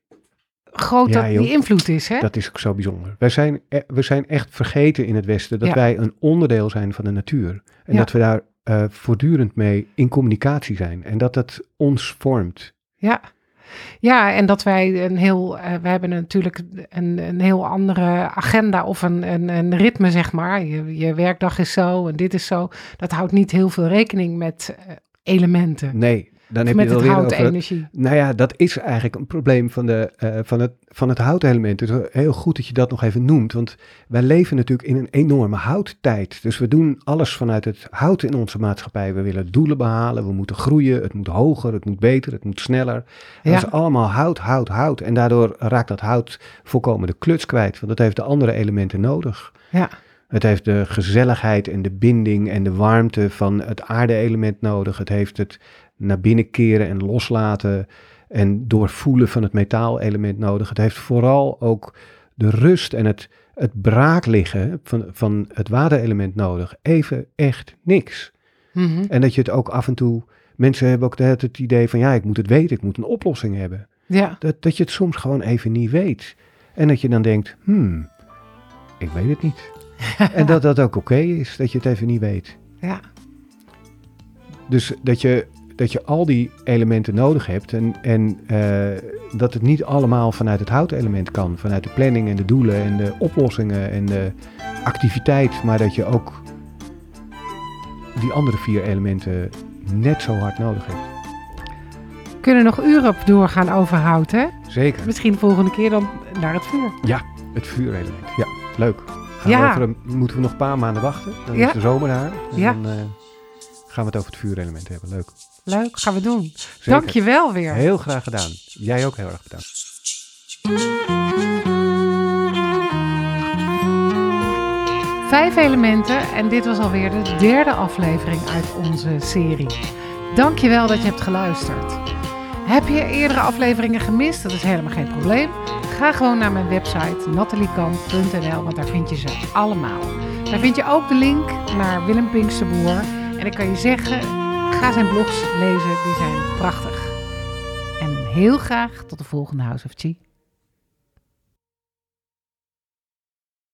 groot Ja, dat joh. die invloed is, hè? Dat is ook zo bijzonder. Wij zijn, e- we zijn echt vergeten in het Westen dat Ja. wij een onderdeel zijn van de natuur. En Ja. dat we daar eh, voortdurend mee in communicatie zijn. En dat het ons vormt. Ja. Ja, en dat wij een heel, eh, we hebben natuurlijk een, een heel andere agenda of een, een, een ritme, zeg maar. Je, je werkdag is zo en dit is zo. Dat houdt niet heel veel rekening met eh, elementen. Nee, dan heb met je het houtenergie. Nou ja, dat is eigenlijk een probleem van, de, eh, van, het, van het houtelement. Dus heel goed dat je dat nog even noemt. Want wij leven natuurlijk in een enorme houttijd. Dus we doen alles vanuit het hout in onze maatschappij. We willen doelen behalen, we moeten groeien. Het moet hoger, het moet beter, het moet sneller. Ja. Dat is allemaal hout, hout, hout. En daardoor raakt dat hout volkomen de kluts kwijt. Want het heeft de andere elementen nodig. Ja. Het heeft de gezelligheid en de binding en de warmte van het aarde-element nodig. Het heeft het naar binnen keren en loslaten en doorvoelen van het metaal-element nodig. Het heeft vooral ook de rust en het, het braakliggen van, van het waterelement nodig. Even echt niks. Mhm. En dat je het ook af en toe... Mensen hebben ook tijd het idee van... ja, ik moet het weten, ik moet een oplossing hebben. Ja. Dat, dat je het soms gewoon even niet weet. En dat je dan denkt, hmm, ik weet het niet. en dat dat ook oké is, dat je het even niet weet. ja. Dus dat je, dat je al die elementen nodig hebt en, en eh, dat het niet allemaal vanuit het houtelement kan. Vanuit de planning en de doelen en de oplossingen en de activiteit. Maar dat je ook die andere vier elementen net zo hard nodig hebt. We kunnen nog uren op doorgaan over hout, hè? Zeker. Misschien de volgende keer dan naar het vuur. Het vuurelement. Ja, leuk. Gaan Ja. we over een- moeten we nog een paar maanden wachten? Dan Ja. is de zomer daar. En Ja. dan eh, gaan we het over het vuurelement hebben. Leuk. Leuk, gaan we doen. Zeker. Dank je wel weer. Heel graag gedaan. Jij ook heel erg bedankt. Vijf elementen en dit was alweer de derde aflevering uit onze serie. Dank je wel dat je hebt geluisterd. Heb je eerdere afleveringen gemist? Dat is helemaal geen probleem. Ga gewoon naar mijn website nataliekamp.nl, want daar vind je ze allemaal. Daar vind je ook de link naar Willem Pinksterboer. En ik kan je zeggen, ga zijn blogs lezen, die zijn prachtig. En heel graag tot de volgende House of Chi.